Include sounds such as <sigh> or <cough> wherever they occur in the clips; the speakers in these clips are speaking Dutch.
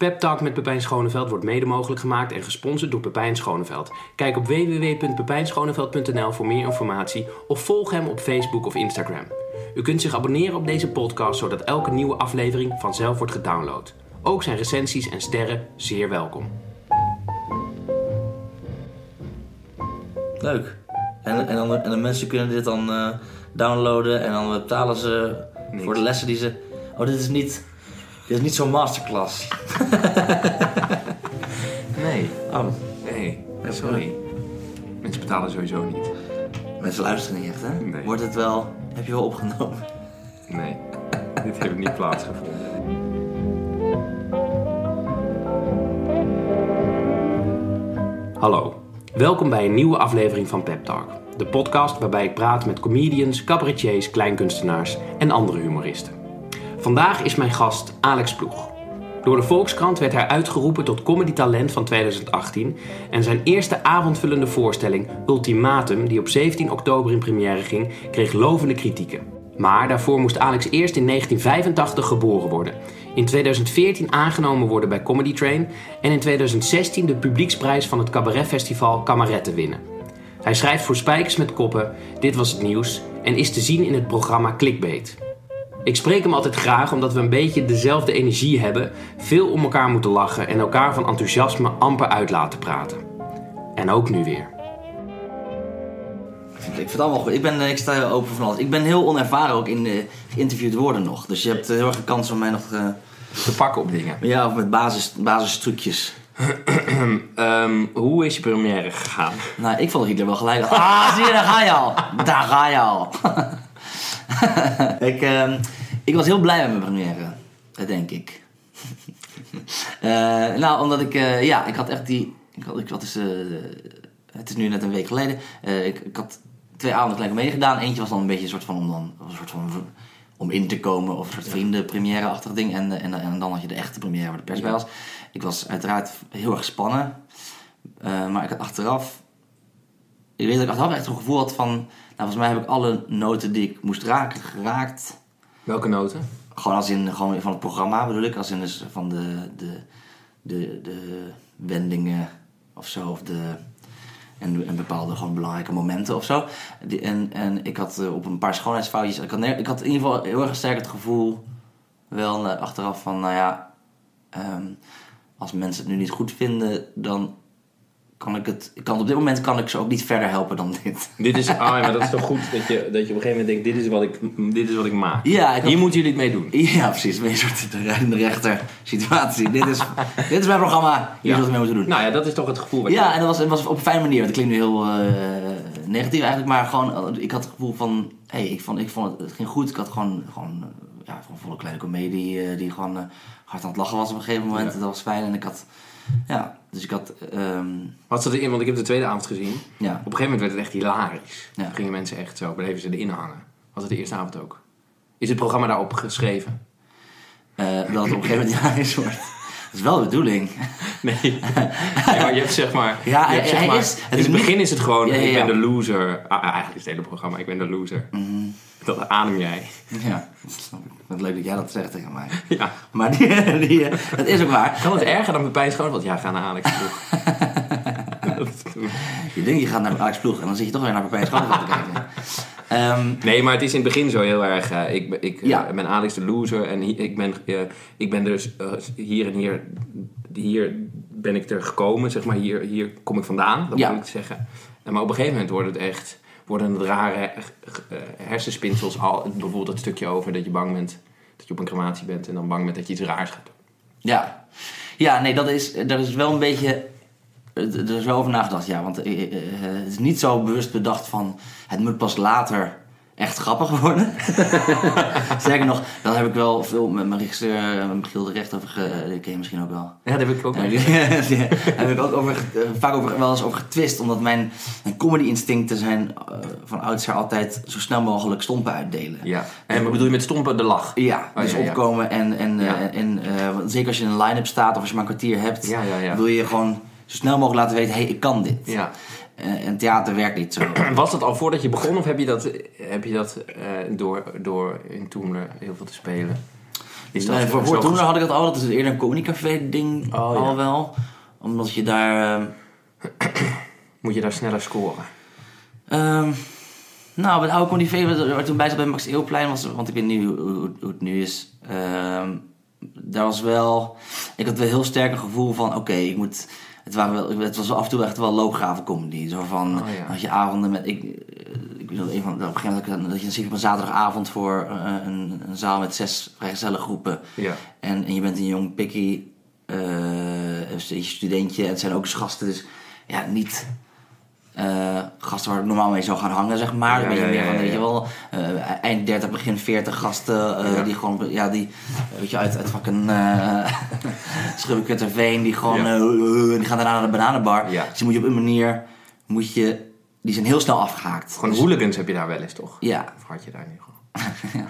Pep Talk met Pepijn Schoneveld wordt mede mogelijk gemaakt en gesponsord door Pepijn Schoneveld. Kijk op www.pepijnschoneveld.nl voor meer informatie of volg hem op Facebook of Instagram. U kunt zich abonneren op deze podcast zodat elke nieuwe aflevering vanzelf wordt gedownload. Ook zijn recensies en sterren zeer welkom. Leuk. En, en, dan, en de mensen kunnen dit dan eh, downloaden en dan betalen ze Niks. voor de lessen die ze... Oh, dit is niet, dit is niet zo'n masterclass. <laughs> Nee, Oh, nee, sorry. Mensen betalen sowieso niet. mensen luisteren niet echt, hè? Nee. Wordt het wel... Heb je wel opgenomen? Nee, <laughs> dit heeft niet plaatsgevonden. Hallo, welkom bij een nieuwe aflevering van Pep Talk. De podcast waarbij ik praat met comedians, cabaretiers, kleinkunstenaars en andere humoristen. Vandaag is mijn gast Alex Ploeg. Door de Volkskrant werd hij uitgeroepen tot Comedy Talent van 2018 en zijn eerste avondvullende voorstelling Ultimatum, die op 17 oktober in première ging, kreeg lovende kritieken. Maar daarvoor moest Alex eerst in 1985 geboren worden, in 2014 aangenomen worden bij Comedy Train en in 2016 de publieksprijs van het cabaretfestival Kameretten winnen. Hij schrijft voor Spijkers met Koppen, Dit Was Het Nieuws en is te zien in het programma Clickbait. Ik spreek hem altijd graag omdat we een beetje dezelfde energie hebben, veel om elkaar moeten lachen en elkaar van enthousiasme amper uit laten praten. En ook nu weer. Ik vind, het allemaal goed. Ik, ben, eh, ik sta open van alles. Ik ben heel onervaren ook in de geïnterviewd worden nog. Dus je hebt eh, heel erg een kans om mij nog... eh, Te pakken op dingen. ja, of met basis, basistrucjes. <clears throat> Ehm, hoe is je première gegaan? Nou, ik vond Hitler wel gelijk. Ah, zie je, daar ga je al. Daar ga je al. <laughs> <laughs> ik, ehm, ik was heel blij met mijn première. Denk ik. <laughs> Eh, nou, omdat ik... eh, ja, ik had echt die... Ik had, ik had dus, eh, het is nu net een week geleden. Ik, ik had twee avonden gelijk meegedaan. Eentje was dan een beetje een soort van... Om, dan, een soort van om in te komen. Of een soort vrienden première-achtig ding. En, en, en dan had je de echte première waar de pers bij was. Ik was uiteraard heel erg gespannen. Maar ik had achteraf ik weet dat ik achteraf echt een gevoel had van... Nou, volgens mij heb ik alle noten die ik moest raken geraakt. Welke noten? Gewoon als in gewoon van het programma bedoel ik. Als in dus van de, de, de, de wendingen of zo. Of de, en, en bepaalde gewoon belangrijke momenten of zo. Die, en, en ik had eh, op een paar schoonheidsfoutjes... Ik had, ik had in ieder geval heel erg sterk het gevoel... Wel eh, achteraf van, nou ja... ehm, als mensen het nu niet goed vinden, dan kan ik het... Ik kan, op dit moment kan ik ze ook niet verder helpen dan dit. Dit is, ah, maar dat is toch goed <laughs> dat je, dat je op een gegeven moment denkt: dit is wat ik, dit is wat ik maak. Ja, ik had- Hier moeten jullie het mee doen. Ja, precies. Een soort de rechter situatie. dit, is, <laughs> dit is mijn programma. Hier Ja. zult u mee moeten doen. Nou ja, dat is toch het gevoel wat je ja, en dat was, het was op een fijne manier. Want het klinkt nu heel eh, negatief eigenlijk. Maar gewoon, eh, ik had het gevoel van... Hey, ik vond, ik vond het, het ging goed. Ik had gewoon, gewoon eh, ja, gewoon volle kleine komedie. eh, die gewoon hard aan het lachen was op een gegeven moment. Ja. Dat was fijn. En ik had... Ja, dus ik had... ehm, Wat zat erin? Want ik heb de tweede avond gezien. ja. Op een gegeven moment werd het echt hilarisch. Ja. Gingen mensen echt zo, bleven ze erin hangen. Was het de eerste avond ook? Is het programma daarop geschreven? eh, dat het op een gegeven moment hilarisch wordt. Dat is wel de bedoeling. <laughs> Nee. Ja, maar je hebt zeg maar... Ja, je hebt, hij- zeg hij maar is- het in het niet- begin is het gewoon, Ja, ja, ik ben de loser. Ah, eigenlijk is het hele programma, ik ben de loser. Mhm. Dat adem jij. Ja, dat snap ik. Wat leuk dat jij dat zegt tegen mij. <laughs> Ja. Maar die, die, eh, dat is ook waar. Kan het erger dan Pepijn Schoonveld? Ja, ga naar Alex Ploeg. <laughs> Je denkt je gaat naar Alex Ploeg en dan zit je toch weer naar Pepijn Schoonveld te kijken. Ehm, Nee, maar het is in het begin zo heel erg. eh, ik ben- ik eh, Ja. ben Alex de loser en hi- ik ben, ik ben dus hier en hier, hier ben ik er gekomen, zeg maar. Hier, hier kom ik vandaan, dat Ja. moet ik zeggen. En maar op een gegeven moment wordt het echt, worden het rare eh, eh, hersenspinsels. Al, bijvoorbeeld het stukje over dat je bang bent dat je op een crematie bent en dan bang bent dat je iets raars doen. ja. ja, nee, dat is, dat is wel een beetje... Er is wel over nagedacht, ja. Want eh, eh, het is niet zo bewust bedacht van... Het moet pas later echt grappig worden. <laughs> Sterker nog, daar heb ik wel veel met mijn regisseur, eh, Michiel de Recht over... Ge, die ken je misschien ook wel. Ja, dat heb ik ook. <laughs> Die heb ik ook over, eh, vaak over, wel eens over getwist. Omdat mijn, mijn comedy instincten zijn eh, van oudsher altijd zo snel mogelijk stompen uitdelen. Ja. En wat bedoel je met stompen de lach? Ja, Oh, dus ja, ja. opkomen en, en, en zeker als je in een line-up staat of als je maar een kwartier hebt, wil je gewoon zo snel mogelijk laten weten, hé, hey, ik kan dit. Ja. Eh, en theater werkt niet zo. <clears throat> Was dat al voordat je begon of heb je dat, heb je dat eh, door, door in Toemler heel veel te spelen? Is dat Nee, voor, voor had ik dat al. Dat is eerder een communicafé ding Oh, ja. al wel. Omdat je daar... ehm, <clears throat> Moet je daar sneller scoren? Ehm, nou, bij het oude waar ik toen bij zat bij Max Eeuwplein, was, want ik weet niet hoe, hoe, hoe het nu is. Ehm, daar was wel, ik had wel heel sterk een gevoel van, oké, ik moet, het, waren wel, het was af en toe echt wel loopgraven comedy. Zo van, Oh, ja. als je avonden met, ik, ik weet nog, een van, op een gegeven moment, dat je een zaterdagavond voor eh, een, een zaal met zes vrijgezellengroepen. Ja. En, en je bent een jong pikkie, eh, een studentje, en het zijn ook eens gasten, dus ja, niet eh, gasten waar ik normaal mee zou gaan hangen, zeg maar. Ja, een beetje ja, meer van, weet je wel, eh, eind 30, begin 40 gasten, eh, die gewoon, ja, die, weet je, uit, uit fucking <laughs> uh, die gewoon, die gaan daarna naar de bananenbar. Ja. Dus die moet je op een manier, moet je, die zijn heel snel afgehaakt. Gewoon Dus- hooligans heb je daar wel eens, toch? Ja. Of had je daar gewoon? <laughs> ja,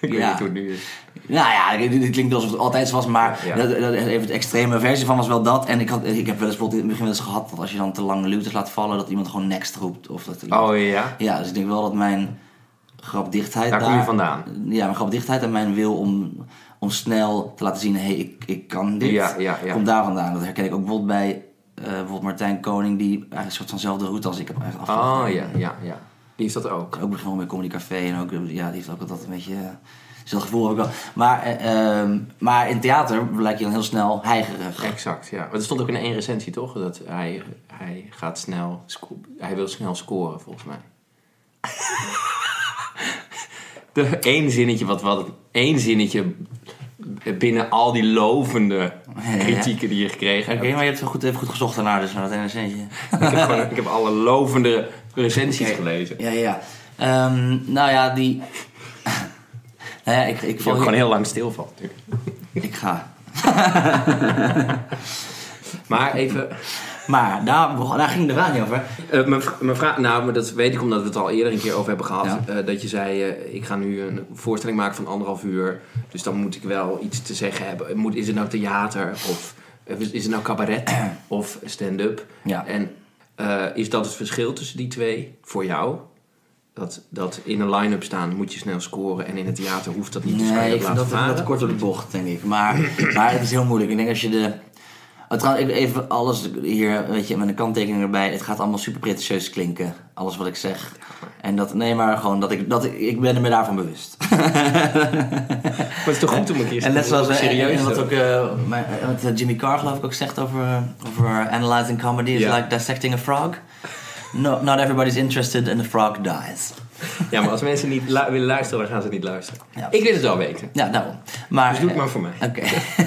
Ik weet Ja. niet hoe het nu is. Nou ja, dit dit klinkt alsof het altijd zo was, maar Ja. dat, dat, even de extreme versie van was wel dat. En ik, had, ik heb wel eens in het begin wel eens gehad dat als je dan te lang luters laat vallen, dat iemand gewoon next roept. Of dat iemand- Oh ja? Ja, dus ik denk wel dat mijn grapdichtheid Daar kom je vandaan. Ja, mijn grapdichtheid en mijn wil om, om snel te laten zien, hé, hey, ik, ik kan dit, Ja, ja, ja. komt daar vandaan. Dat herken ik ook bijvoorbeeld bij eh, bijvoorbeeld Martijn Koning, die eigenlijk een soort vanzelfde route als ik heb eigenlijk afgelegd. Oh ja, ja, ja. Die is dat ook. Ook begonnen met Comedy Café en ook, ja, die heeft ook altijd een beetje... Zo'n gevoel heb ik wel. Maar, eh, ehm, maar in theater lijkt je dan heel snel heigerig. Exact, ja. Maar er stond ook in één recensie, toch? Dat hij, hij gaat snel... Hij wil snel scoren, volgens mij. <laughs> De één zinnetje, wat, wat... één zinnetje binnen al die lovende kritieken die je gekregen Oké, hebt. maar je hebt goed, even goed gezocht daarna, dus naar dat centje. Ik heb, gewoon, ik heb alle lovende recensies gelezen. Ja, ja. Ehm, nou ja, die... <laughs> nou ja, ik, ik val gewoon heel lang stil van. natuurlijk. <laughs> Ik ga. <laughs> Maar even... Maar daar, daar ging de vraag niet over. Eh, mijn, mijn vraag, nou, maar dat weet ik omdat we het al eerder een keer over hebben gehad. Ja. eh, dat je zei, eh, ik ga nu een voorstelling maken van anderhalf uur. Dus dan moet ik wel iets te zeggen hebben. Moet, is het nou theater of is het nou cabaret <clears throat> of stand-up? Ja. En eh, is dat het verschil tussen die twee voor jou? Dat, dat in een line-up staan moet je snel scoren en in het theater hoeft dat niet. Dus Nee, dat ik vind laten dat kort door de bocht, denk ik. Maar, <clears throat> maar het is heel moeilijk. Ik denk als je de... Oh, trouwens, even, alles hier, weet je, met een kanttekening erbij. Het gaat allemaal super pretentieus klinken. Alles wat ik zeg. En dat, nee, maar gewoon dat ik, dat ik, ik ben er me daarvan bewust. <laughs> Maar het is toch goed om een keer En net zoals serieus en wat ook eh, mijn- eh, wat eh, Jimmy Carr geloof ik ook zegt over, eh, over analyzing comedy is like dissecting a frog. No, not everybody's interested and the frog dies. Ja, maar als mensen niet lu- willen luisteren, dan gaan ze niet luisteren. Ja. Ik wil het wel weten. Ja, daarom. Maar, Dus doe het eh, maar voor mij. Oké.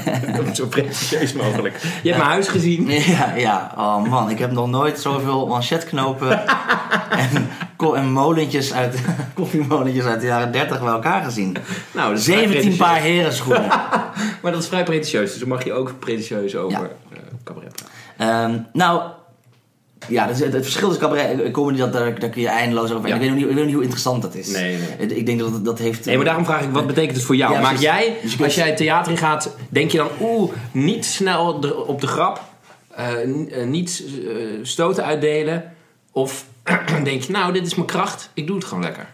<laughs> Zo pretentieus mogelijk. Je hebt mijn huis gezien. <laughs> Ja, ja, oh man, ik heb nog nooit zoveel manchetknopen <laughs> en, molentjes uit, koffiemolentjes uit de jaren 30 bij elkaar gezien. Nou, dat is vrij 17 pretentieus. paar herenschoenen. Maar dat is vrij pretentieus, dus dan mag je ook pretentieus over Ja. eh, cabaret praten. Ehm, nou, ja, het, het verschil is cabaret en comedy, dat, daar, daar kun je eindeloos over. Ja. Ik, weet niet, ik weet nog niet hoe interessant dat is. Nee, nee. Ik- denk dat dat heeft... Nee, maar daarom vraag ik, wat betekent het voor jou? Ja, Maak jij, Dus als jij het theater in gaat, denk je dan, oeh, niet snel de- op de grap, eh, eh, niet eh, stoten uitdelen, of <clears throat> denk je, nou, dit is mijn kracht, ik doe het gewoon lekker.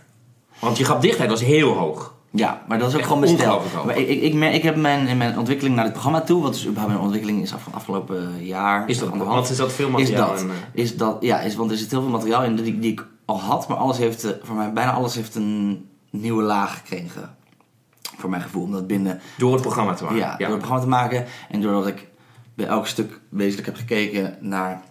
Want je grapdichtheid was heel hoog. Ja, maar dat is ook Echt gewoon mijn stijl. Maar ik, ik, ik, heb mijn, in mijn ontwikkeling naar dit programma toe, wat dus überhaupt mijn ontwikkeling is af, van afgelopen jaar. Is dat, anderhalf, want er zat veel is materiaal dat, in. eh, is dat, ja, is, want er zit heel veel materiaal in die, die ik al had, maar alles heeft, eh, voor mij, bijna alles heeft een nieuwe laag gekregen. Voor mijn gevoel, omdat binnen, door het programma te maken. ja, door het programma te maken en doordat ik bij elk stuk wezenlijk heb gekeken naar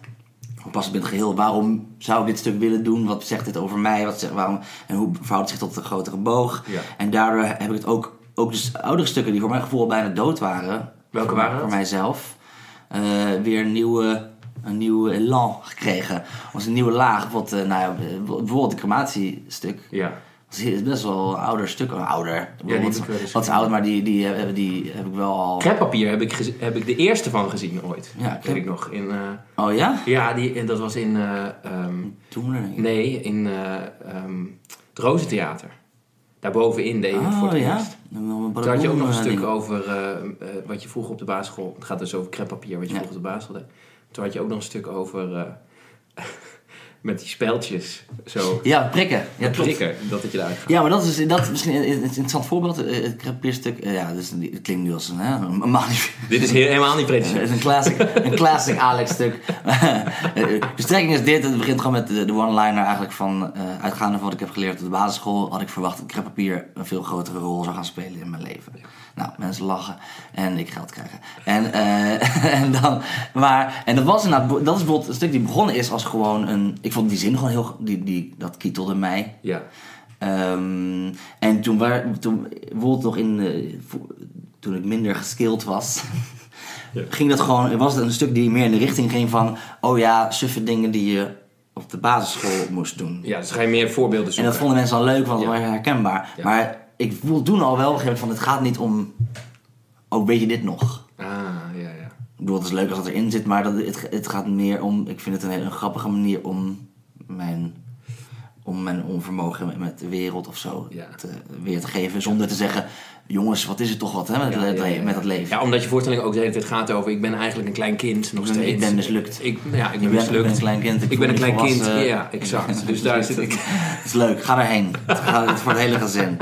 past het geheel, waarom zou ik dit stuk willen doen, wat zegt dit over mij, wat zegt, waarom, en hoe verhoudt het zich tot de grotere boog. Ja. En daardoor heb ik het ook, ook dus oudere stukken die voor mijn gevoel bijna dood waren. Welke voor, waren dat? Voor mijzelf. eh, weer een nieuwe, een nieuwe elan gekregen. Als een nieuwe laag. Bijvoorbeeld, eh, nou ja, bijvoorbeeld het crematiestuk. Ja. Dat is best wel een ouder stuk. Ouder. die wat, ik wat is oud, maar die, die, eh, die heb ik wel al... Kreppapier heb ik, heb ik de eerste van gezien ooit. Ja, weet krep- ik nog. In, eh, Oh ja? ja, die, dat was in... eh, ehm, Toen ik. nee, in eh, ehm, het Rozentheater. Daarbovenin deed je het voor Oh het ja? eerst. Toen had je ook nog een stuk over. wat je vroeger op de basisschool... Het gaat dus over kreppapier, wat je Ja. vroeger op de basisschool deed. Toen had je ook nog een stuk over... <laughs> eh, met die speltjes zo Ja, prikken. Ja, prikken, dat het je eruit gaat. Ja, maar dat is, dat is misschien een een interessant voorbeeld. Eh, Het crepierstuk, eh, ja, dus, het klinkt nu als een, hè, een Dit is helemaal niet <laughs> Het pretentieus. is een classic, een classic Alex-stuk. de strekking is dit. Het begint gewoon met de, de one-liner eigenlijk van... eh, uitgaande van wat ik heb geleerd op de basisschool... had ik verwacht dat kreppapier een veel grotere rol zou gaan spelen in mijn leven. Nou, mensen lachen en ik geld krijgen. En, eh, <laughs> en dan... Maar, en dat was inderdaad... Dat is bijvoorbeeld een stuk die begonnen is als gewoon een... Ik vond die zin gewoon heel... Die, die, dat kietelde mij. Ja. Ehm, en toen, waar, toen bijvoorbeeld nog in, eh, toen ik minder geskilled was, <laughs> Ja. ging dat gewoon, was het een stuk die meer in de richting ging van, oh ja, suffe dingen die je op de basisschool moest doen. ja, dus ga je meer voorbeelden En zoeken. dat vonden mensen al leuk, want het Ja. was herkenbaar. Ja. Maar ik voelde toen al wel op een gegeven moment van, het gaat niet om, oh weet je dit nog? Ik bedoel, het is leuk als dat erin zit, maar dat, het, het gaat meer om, ik vind het een hele grappige manier om mijn, om mijn onvermogen met, de wereld of zo Ja. te, weer te geven. Zonder te zeggen, jongens, wat is het toch wat hè, met, Ja, het, ja, met dat leven. Ja, omdat je voorstelling ook de hele tijd gaat over... ik ben eigenlijk een klein kind, nog Ik steeds. ik ben mislukt. Ik, ja, ik Ik ben mislukt. ik ben een klein kind. Ik voel ben een klein kind, ja, exact. <laughs> Dus daar zit het... Het is leuk, ga erheen. Het gaat het is voor het hele gezin.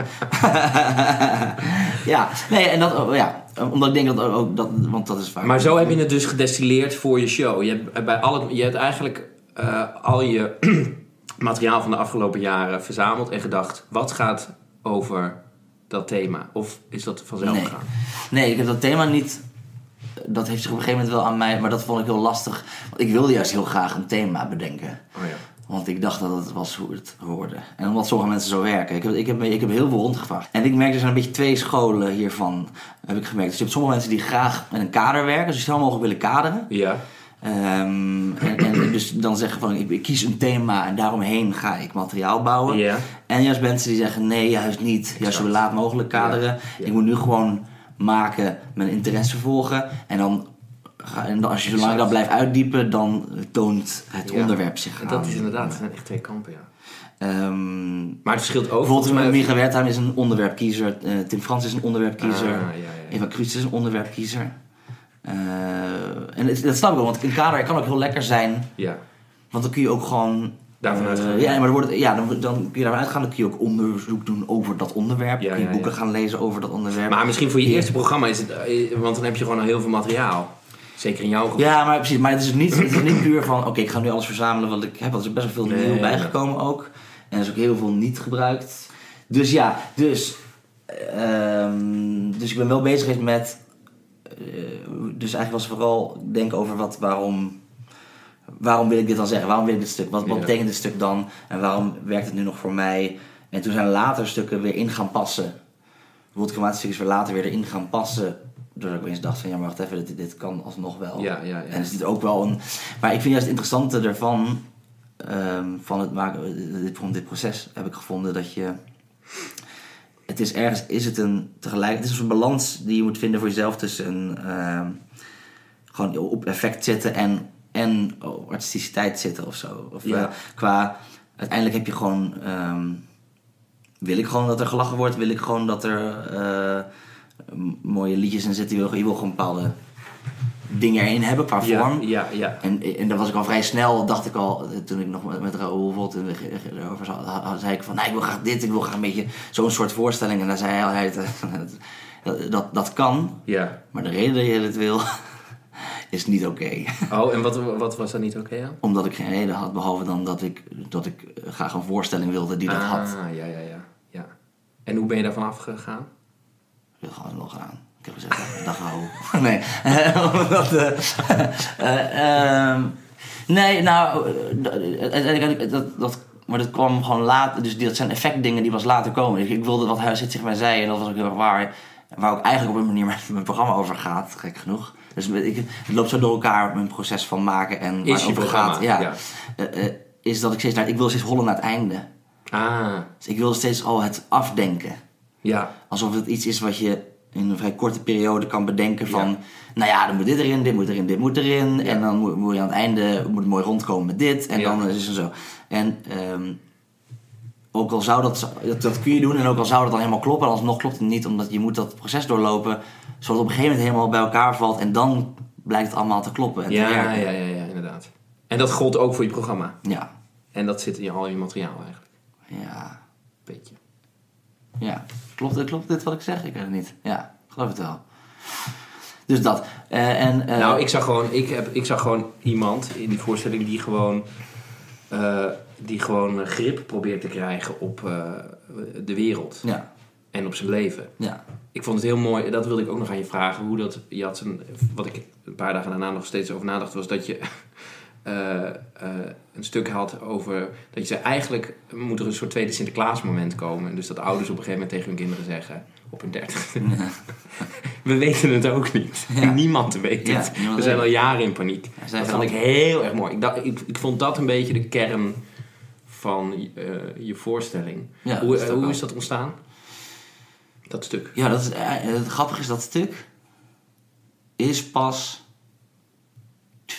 <laughs> ja, nee, en dat, oh, ja, omdat ik denk dat ook, dat, want dat is vaak. Maar zo heb je het dus gedestilleerd voor je show. Je hebt, bij al het, je hebt eigenlijk eh, al je <clears throat> materiaal van de afgelopen jaren verzameld en gedacht: wat gaat over dat thema? Of is dat vanzelf Nee. gegaan? Nee, ik heb dat thema niet. Dat heeft zich op een gegeven moment wel aan mij, maar dat vond ik heel lastig. Want ik wilde juist heel graag een thema bedenken. Oh ja. Want ik dacht dat het was hoe het hoorde. En omdat sommige mensen zo werken. Ik heb, ik heb, ik heb heel veel rondgevraagd. En ik merk, er zijn een beetje twee scholen hiervan, heb ik gemerkt. Dus je hebt sommige mensen die graag met een kader werken. Dus die snel mogelijk willen kaderen. Ja. Ehm, en, en dus dan zeggen van, ik, ik kies een thema en daaromheen ga ik materiaal bouwen. Ja. En juist mensen die zeggen, nee, juist niet. Juist zo laat mogelijk kaderen. Ja, ja. Ik moet nu gewoon maken, mijn interesse volgen. En dan, en als je zolang dat blijft uitdiepen, dan toont het Ja. onderwerp zich aan. dat is inderdaad, het zijn echt twee kampen, ja. Ehm, Maar het verschilt ook. bijvoorbeeld Micha Wertheim is een onderwerpkiezer. eh, Tim Frans is een onderwerpkiezer. Ah, ja. Eva Kruis is een onderwerpkiezer. Eh, en het, dat snap ik wel, want een kader kan ook heel lekker zijn. Ja. Want dan kun je ook gewoon... Daarvan eh, uitgaan. ja, maar dan, wordt het, ja, dan, dan kun je daarvan uitgaan. Dan kun je ook onderzoek doen over dat onderwerp. Ja, kun je ja, boeken ja. gaan lezen over dat onderwerp. Maar misschien voor je eerste programma is het... Want dan heb je gewoon al heel veel materiaal. Zeker in jouw geval. Ja, maar precies. Maar het is niet, het is niet puur van... Oké, ik ga nu alles verzamelen wat ik heb. Want er is best wel veel nieuw nee. bijgekomen ook. En er is ook heel veel niet gebruikt. Dus ja, dus... ehm, dus ik ben wel bezig geweest met... eh, dus eigenlijk was het vooral denken over wat, waarom... Waarom wil ik dit dan zeggen? Waarom wil ik dit stuk? Wat, wat Ja. betekent dit stuk dan? En waarom werkt het nu nog voor mij? En toen zijn later stukken weer in gaan passen. Bijvoorbeeld klimaatstukken is weer later weer erin gaan passen. Doordat ik opeens dacht van ja, maar wacht even, dit, dit kan alsnog wel. Ja, ja, ja. En is dit ook wel een. Maar ik vind juist het interessante ervan, ehm, van het maken, dit, van dit proces, heb ik gevonden dat je. Het is ergens, is het een tegelijk, het is een balans die je moet vinden voor jezelf tussen ehm, gewoon op effect zitten en, en op artisticiteit zitten of zo. Of Ja. eh, qua, uiteindelijk heb je gewoon, ehm, wil ik gewoon dat er gelachen wordt, wil ik gewoon dat er eh, mooie liedjes in zitten, je wil, je wil gewoon bepaalde dingen erin hebben qua ja, vorm. ja, ja. En, en dat was ik al vrij snel, dacht ik al, eh, toen ik nog met, met Raoul we- erover zat, zei ik van, nou, ik wil graag dit, ik wil graag een beetje zo'n soort voorstelling. En dan zei hij altijd, <laughs> dat, dat, dat kan, ja. maar de reden dat je het wil, <laughs> is niet oké. Oh, en wat, wat was daar niet oké? Omdat ik geen reden had, behalve dan dat ik, dat ik eh, graag een voorstelling wilde die dat ah, had. ja, ja, ja, ja. En hoe ben je daarvan afgegaan? Ik wil gewoon nog aan. Ik heb gezegd, dag Raoul. <laughs> Nee, <laughs> omdat, eh, <laughs> eh, ehm, nee, nou, eh, uiteindelijk, dat, dat, maar dat kwam gewoon later, dus dat zijn effectdingen die pas later komen. Ik, ik wilde wat Huis zich mij zei en dat was ook heel erg waar. Waar ook eigenlijk op een manier mijn, mijn programma over gaat, gek genoeg. Dus ik, het loopt zo door elkaar, mijn proces van maken en waar Is het je over gaat. Ja, ja. Is dat ik steeds naar, ik wil steeds hollen naar het einde. Ah, Dus ik wil steeds al het afdenken. Ja. Alsof het iets is wat je in een vrij korte periode kan bedenken van... Ja. Nou ja, dan moet dit erin, dit moet erin, dit moet erin. Ja. En dan moet, moet je aan het einde moet het mooi rondkomen met dit. En Ja. dan is het zo. En ehm, ook al zou dat, dat... Dat kun je doen en ook al zou dat dan helemaal kloppen... En alsnog klopt het niet, omdat je moet dat proces doorlopen... Zodat het op een gegeven moment helemaal bij elkaar valt... En dan blijkt het allemaal te kloppen en te ja, ja, ja, inderdaad. En dat gold ook voor je programma? Ja. En dat zit in al je materiaal eigenlijk. Ja. Beetje. Ja. Klopt, dit- klopt dit wat ik zeg? Ik weet het niet. Ja, geloof het wel. Dus dat. Eh, en, eh, nou, ik zag, gewoon, ik, heb, ik zag gewoon iemand in die voorstelling die gewoon, eh, die gewoon grip probeert te krijgen op de wereld Ja, en op zijn leven. ja. Ik vond het heel mooi, dat wilde ik ook nog aan je vragen. Hoe dat, je had een, wat ik een paar dagen daarna nog steeds over nadacht, was dat je een stuk had over dat je zei: eigenlijk moet er een soort tweede Sinterklaasmoment komen. Dus dat ouders op een gegeven moment tegen hun kinderen zeggen, op hun dertigste: <laughs> We weten het ook niet. Ja. Niemand weet Ja, het. niemand We zijn al jaren in paniek. Ja, Dat vond ik heel erg mooi. Ik, dacht, ik, ik vond dat een beetje de kern van eh, je voorstelling. Ja, hoe is hoe is dat ontstaan? Dat stuk. Ja, dat is, eh, het grappige is dat stuk is pas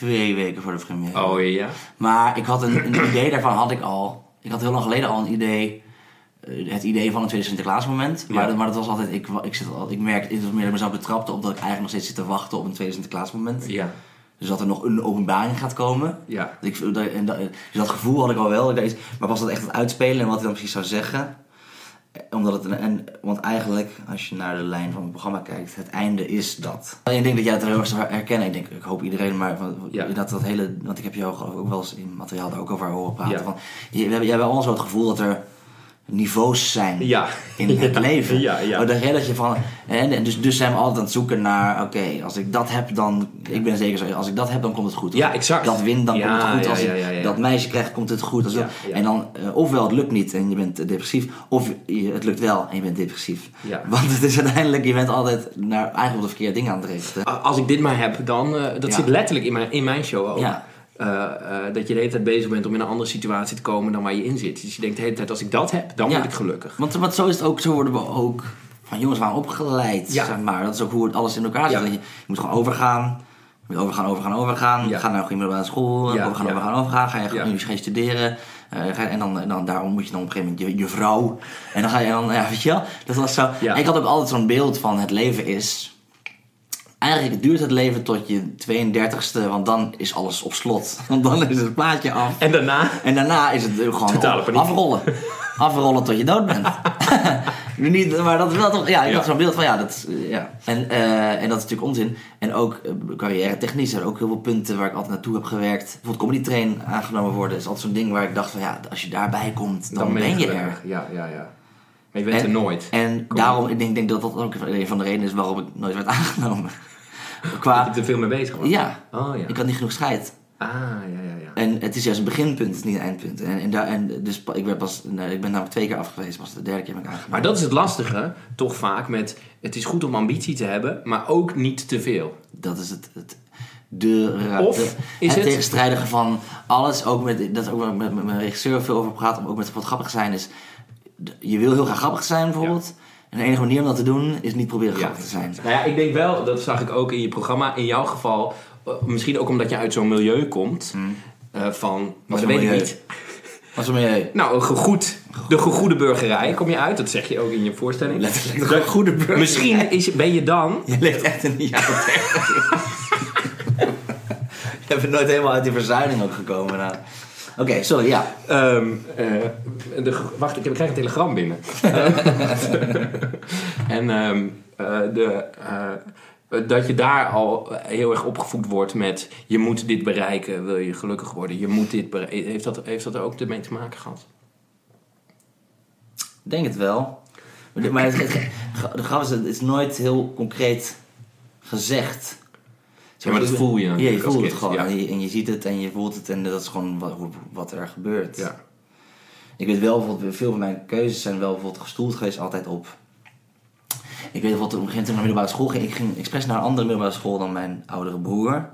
twee weken voor de première. Oh ja. Maar ik had een, een idee daarvan had ik al. Ik had heel lang geleden al een idee. eh, Het idee van een tweede Sinterklaas moment. Maar, Ja. dat, maar dat was altijd. Ik, ik, zit al, ik merk dat ik mezelf betrapte op dat ik eigenlijk nog steeds zit te wachten op een tweede Sinterklaas moment. Ja. Dus dat er nog een openbaring gaat komen. Ja. Dat Ik, dat, en dat, dus dat gevoel had ik al wel. Maar was dat echt het uitspelen en wat hij dan precies zou zeggen? Omdat het een, en, want eigenlijk, als je naar de lijn van het programma kijkt, het einde is dat. En ik denk dat jij het heel erg zou herkennen. Ik denk, ik hoop iedereen, maar van, Ja. dat, dat hele, want ik heb jou geloof ik ook wel eens in materiaal daar ook over horen praten. Ja. Van, hebben, jij hebt allemaal zo het gevoel dat er niveaus zijn Ja. in het <laughs> Ja. leven. Ja, ja. Maar dat, je van, en, dus, dus zijn we altijd aan het zoeken naar, oké, als ik dat heb, dan, ik ben zeker zo, als ik dat heb, dan komt het goed. Ja, exact. Dat win, dan komt het goed. Als ik dat meisje krijg, komt het goed. Als dat-. En dan, eh, ofwel het lukt niet en je bent depressief, of je- het lukt wel en je bent depressief. Ja. Want het is uiteindelijk, je bent altijd naar, eigenlijk op de verkeerde dingen aan het richten. Als ik dit maar heb, dan... eh, dat zit letterlijk in mijn, in mijn show ook. Ja. Eh, eh, dat je de hele tijd bezig bent om in een andere situatie te komen dan waar je in zit. Dus je denkt de hele tijd, als ik dat heb, dan Ja. word ik gelukkig. Want, want zo is het ook, zo worden we ook van jongens waren opgeleid, Ja. zeg maar. Dat is ook hoe het alles in elkaar zit. Ja. Je, je moet gewoon overgaan. Je moet overgaan, overgaan, overgaan. Ga naar een middelbare school. Overgaan, overgaan, overgaan. Ga je, ga je studeren. eh, en, dan, dan daarom moet je dan op een gegeven moment je, je vrouw. En dan ga je dan, ja, weet je wel. Dat was zo. Ik had ook altijd zo'n beeld van het leven is... Eigenlijk duurt het leven tot je 32ste, want dan is alles op slot. <laughs> Want dan is het plaatje af. En daarna... En daarna is het gewoon afrollen. <laughs> afrollen tot je dood bent. <laughs> Niet, maar dat is wel toch... Ja, ik Ja. had zo'n beeld van ja, dat is, eh, ja. En, eh, en dat is natuurlijk onzin. En ook eh, carrière technisch zijn er ook heel veel punten waar ik altijd naartoe heb gewerkt. Bijvoorbeeld comedy train aangenomen worden is altijd zo'n ding waar ik dacht van ja, als je daarbij komt, dan, ben je er. Ja, ja, ja. Maar je bent En- er nooit. En Kom. daarom, ik denk, denk dat dat ook een van de redenen is waarom ik nooit werd <laughs> aangenomen. Qua, je er veel mee bezig was. ja, Oh ja. ik had niet genoeg scheid. Ah, ja, ja, ja. En het is juist een beginpunt, het is niet een eindpunt. En, en, daar, en dus ik, ben pas, ik ben namelijk twee keer afgewezen, pas de derde keer ben ik aangenomen. Maar dat is het lastige, toch vaak, met... Het is goed om ambitie te hebben, maar ook niet te veel. Dat is het, het de, Of de- is het het- tegenstrijdige van alles. Ook met, dat is ook waar ik met, met mijn regisseur veel over praat, maar ook met wat grappig zijn is. Je wil heel graag grappig zijn bijvoorbeeld. En de enige manier om dat te doen is niet proberen grappig te zijn. Nou ja, ik denk wel, dat zag ik ook in je programma, in jouw geval... eh, Misschien ook omdat je uit zo'n milieu komt, eh, van... Maar dat voor weet ik milieu? niet. <laughs> Wat is mee? Nou, een gegoed, de gegoede burgerij kom je uit. Dat zeg je ook in je voorstelling. Letterlijk de goede burger. Misschien is, ben je dan... Je leeft echt jaren 30. <laughs> <laughs> Je bent nooit helemaal uit die verzuiling ook gekomen. Nou. Oké, sorry, ja. ehm, eh, de, wacht, ik heb- ik krijg een telegram binnen. en ehm, eh, de, eh, dat je daar al heel erg opgevoed wordt met... je moet dit bereiken, wil je gelukkig worden. Je moet dit bereiken. Heeft dat, heeft dat er ook ermee te maken gehad? Ik denk het wel. Maar, maar het, het- de grap is, het is nooit heel concreet gezegd. Ja, maar dat voel je Ja, je voelt het gewoon. ja. En, je, en je ziet het en je voelt het en dat is gewoon wat, wat er gebeurt. Ja. Ik weet wel, bijvoorbeeld, veel van mijn keuzes zijn wel bijvoorbeeld gestoeld geweest altijd op... Ik weet bijvoorbeeld, op een gegeven moment toen ik naar middelbare school ging, ik ging expres naar een andere middelbare school dan mijn oudere broer.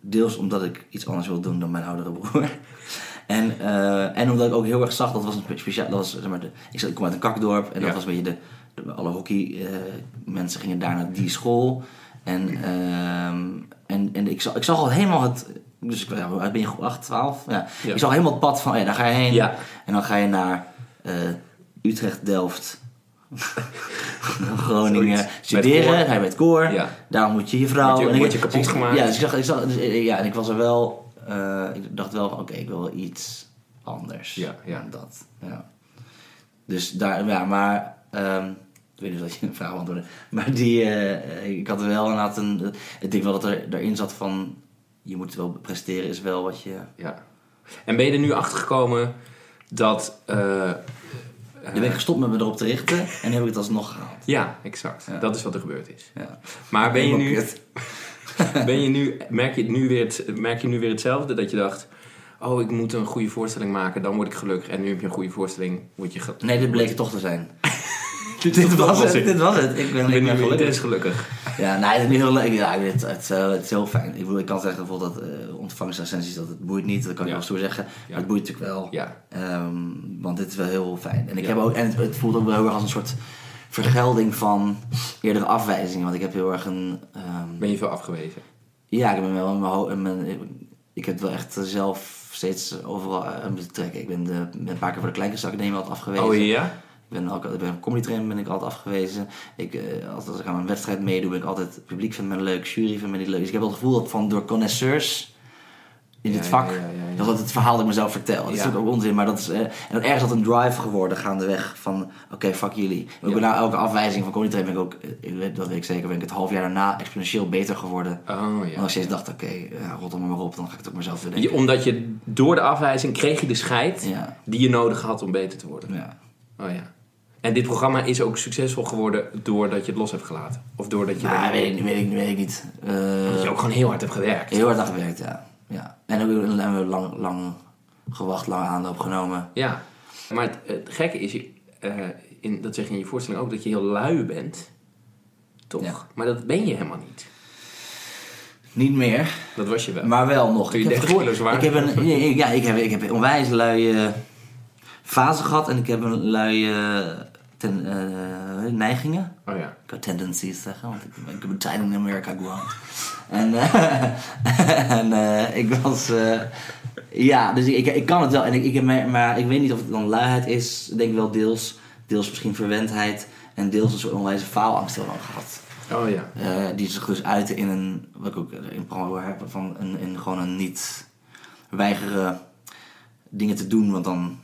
Deels omdat ik iets anders wil doen dan mijn oudere broer. <laughs> En, eh, en omdat ik ook heel erg zag, dat was een spe- speciaal, dat was, zeg maar, de, ik, zat- ik kom uit een kakdorp en dat Ja. was een beetje de, de- alle hockey eh, mensen gingen daar naar die school. En, ehm, en, en ik, zag, ik zag al helemaal het, dus ik, ja, ben je groep 8, 12? Ja. Ja. Ik zag helemaal het pad van, oh ja, daar ga je heen. Ja. En dan ga je naar eh, Utrecht, Delft, <laughs> Groningen studeren. Ga je met koor. Ja. Daar moet je je vrouw. Word je- en ik- word je dus kapot ik- gemaakt. Ja, dus ik, zag, ik, zag, dus, eh, ja, en ik was er wel. eh, ik dacht wel van oké, ik wil wel iets anders. Ja, ja. Dat, ja. Dus daar, ja, maar... ehm, ik weet niet of je een vraag beantwoordde. Maar die, eh, ik had wel inderdaad een... Ik denk wel dat er erin zat van... Je moet wel presteren is wel wat je... Ja. En ben je er nu achter gekomen dat. eh, Dan ben ik gestopt met me erop te richten. En heb ik het alsnog gehaald. ja, exact. Ja. Dat is wat er gebeurd is. Ja. Maar ben je nu, <laughs> ben je nu, merk, je nu weer het, merk je nu weer hetzelfde? Dat je dacht, oh, ik moet een goede voorstelling maken, dan word ik gelukkig. En nu heb je een goede voorstelling, word je Nee, dit bleek het toch te zijn. <laughs> <laughs> Dit, dit, was het, dit was het. Ik ben, Ik ben ik ben nu gelukkig. intens gelukkig. Ja, nee, het is nu heel leuk. Ja, ik het, het, is, eh, het is heel fijn. Ik, bedoel, ik kan zeggen bijvoorbeeld dat eh ontvangstrecensies, dat het boeit niet. Dat kan ik Ja. wel stoer zeggen. Maar het boeit natuurlijk wel. Ja. Ehm, want dit is wel heel fijn. En, ik heb ook, en het, het voelt ook wel heel erg als een soort vergelding van eerdere afwijzingen. Want ik heb heel erg een... ehm, Ben je veel afgewezen? ja, ik ben wel in mijn, Ik heb wel echt zelf steeds overal aan moeten trekken. Ik ben, de, ben een paar keer voor de Kleinkunstacademie altijd afgewezen. Oh ja? Ik ben ik ben een comedy ben ik altijd afgewezen. Ik, eh, als, als ik aan een wedstrijd meedoe, ben ik altijd... Het publiek vindt me leuk, jury vindt me niet leuk. Dus ik heb wel het gevoel dat van door connoisseurs in dit ja, vak... ja. Dat is het verhaal dat ik mezelf vertel. Dat is natuurlijk ook onzin, maar dat is... eh, en dat ergens dat een drive geworden gaandeweg van... Oké, fuck jullie. Maar ik ben na elke afwijzing van comedy ben ik ook... eh, ik dat weet ik zeker, ben ik het half jaar daarna exponentieel beter geworden. Oh ja. als je eens dacht, oké, rot hem maar op, dan ga ik het ook maar zelf Je, bedenken. omdat je door de afwijzing kreeg je de scheid die je nodig had om beter te worden. ja. Oh ja. En dit programma is ook succesvol geworden doordat je het los hebt gelaten? Of doordat je, er- weet ik, niet, weet ik, weet ik niet. Eh, dat je ook gewoon heel hard hebt gewerkt? Heel hard aan gewerkt, ja. ja. En ook hebben we lang, lang gewacht, lang aanloop genomen. Ja, maar het, het gekke is, eh, in, dat zeg je in je voorstelling ook, dat je heel lui bent. Toch? Ja. Maar dat ben je helemaal niet. Niet meer, Dat was je wel. maar wel nog. Toen je Ik heb 30 voor- kilo zwaar Ik heb een, ja, ik heb, ik heb onwijs luie fase gehad en ik heb een luie ten, eh, neigingen. Oh ja. Ik kan tendencies zeggen, want ik, ik heb een tijd in Amerika gewoond. En, eh, <laughs> en eh, ik was... eh, ja, dus ik, ik kan het wel. En ik, ik heb, maar, maar ik weet niet of het dan luiheid is. Ik denk wel deels. Deels misschien verwendheid. En deels een soort onwijze faalangst heel lang gehad. Oh ja. Eh, die zich dus uitte in een... Wat ik ook in het programma heb. Van een, in gewoon een niet weigeren dingen te doen. Want dan...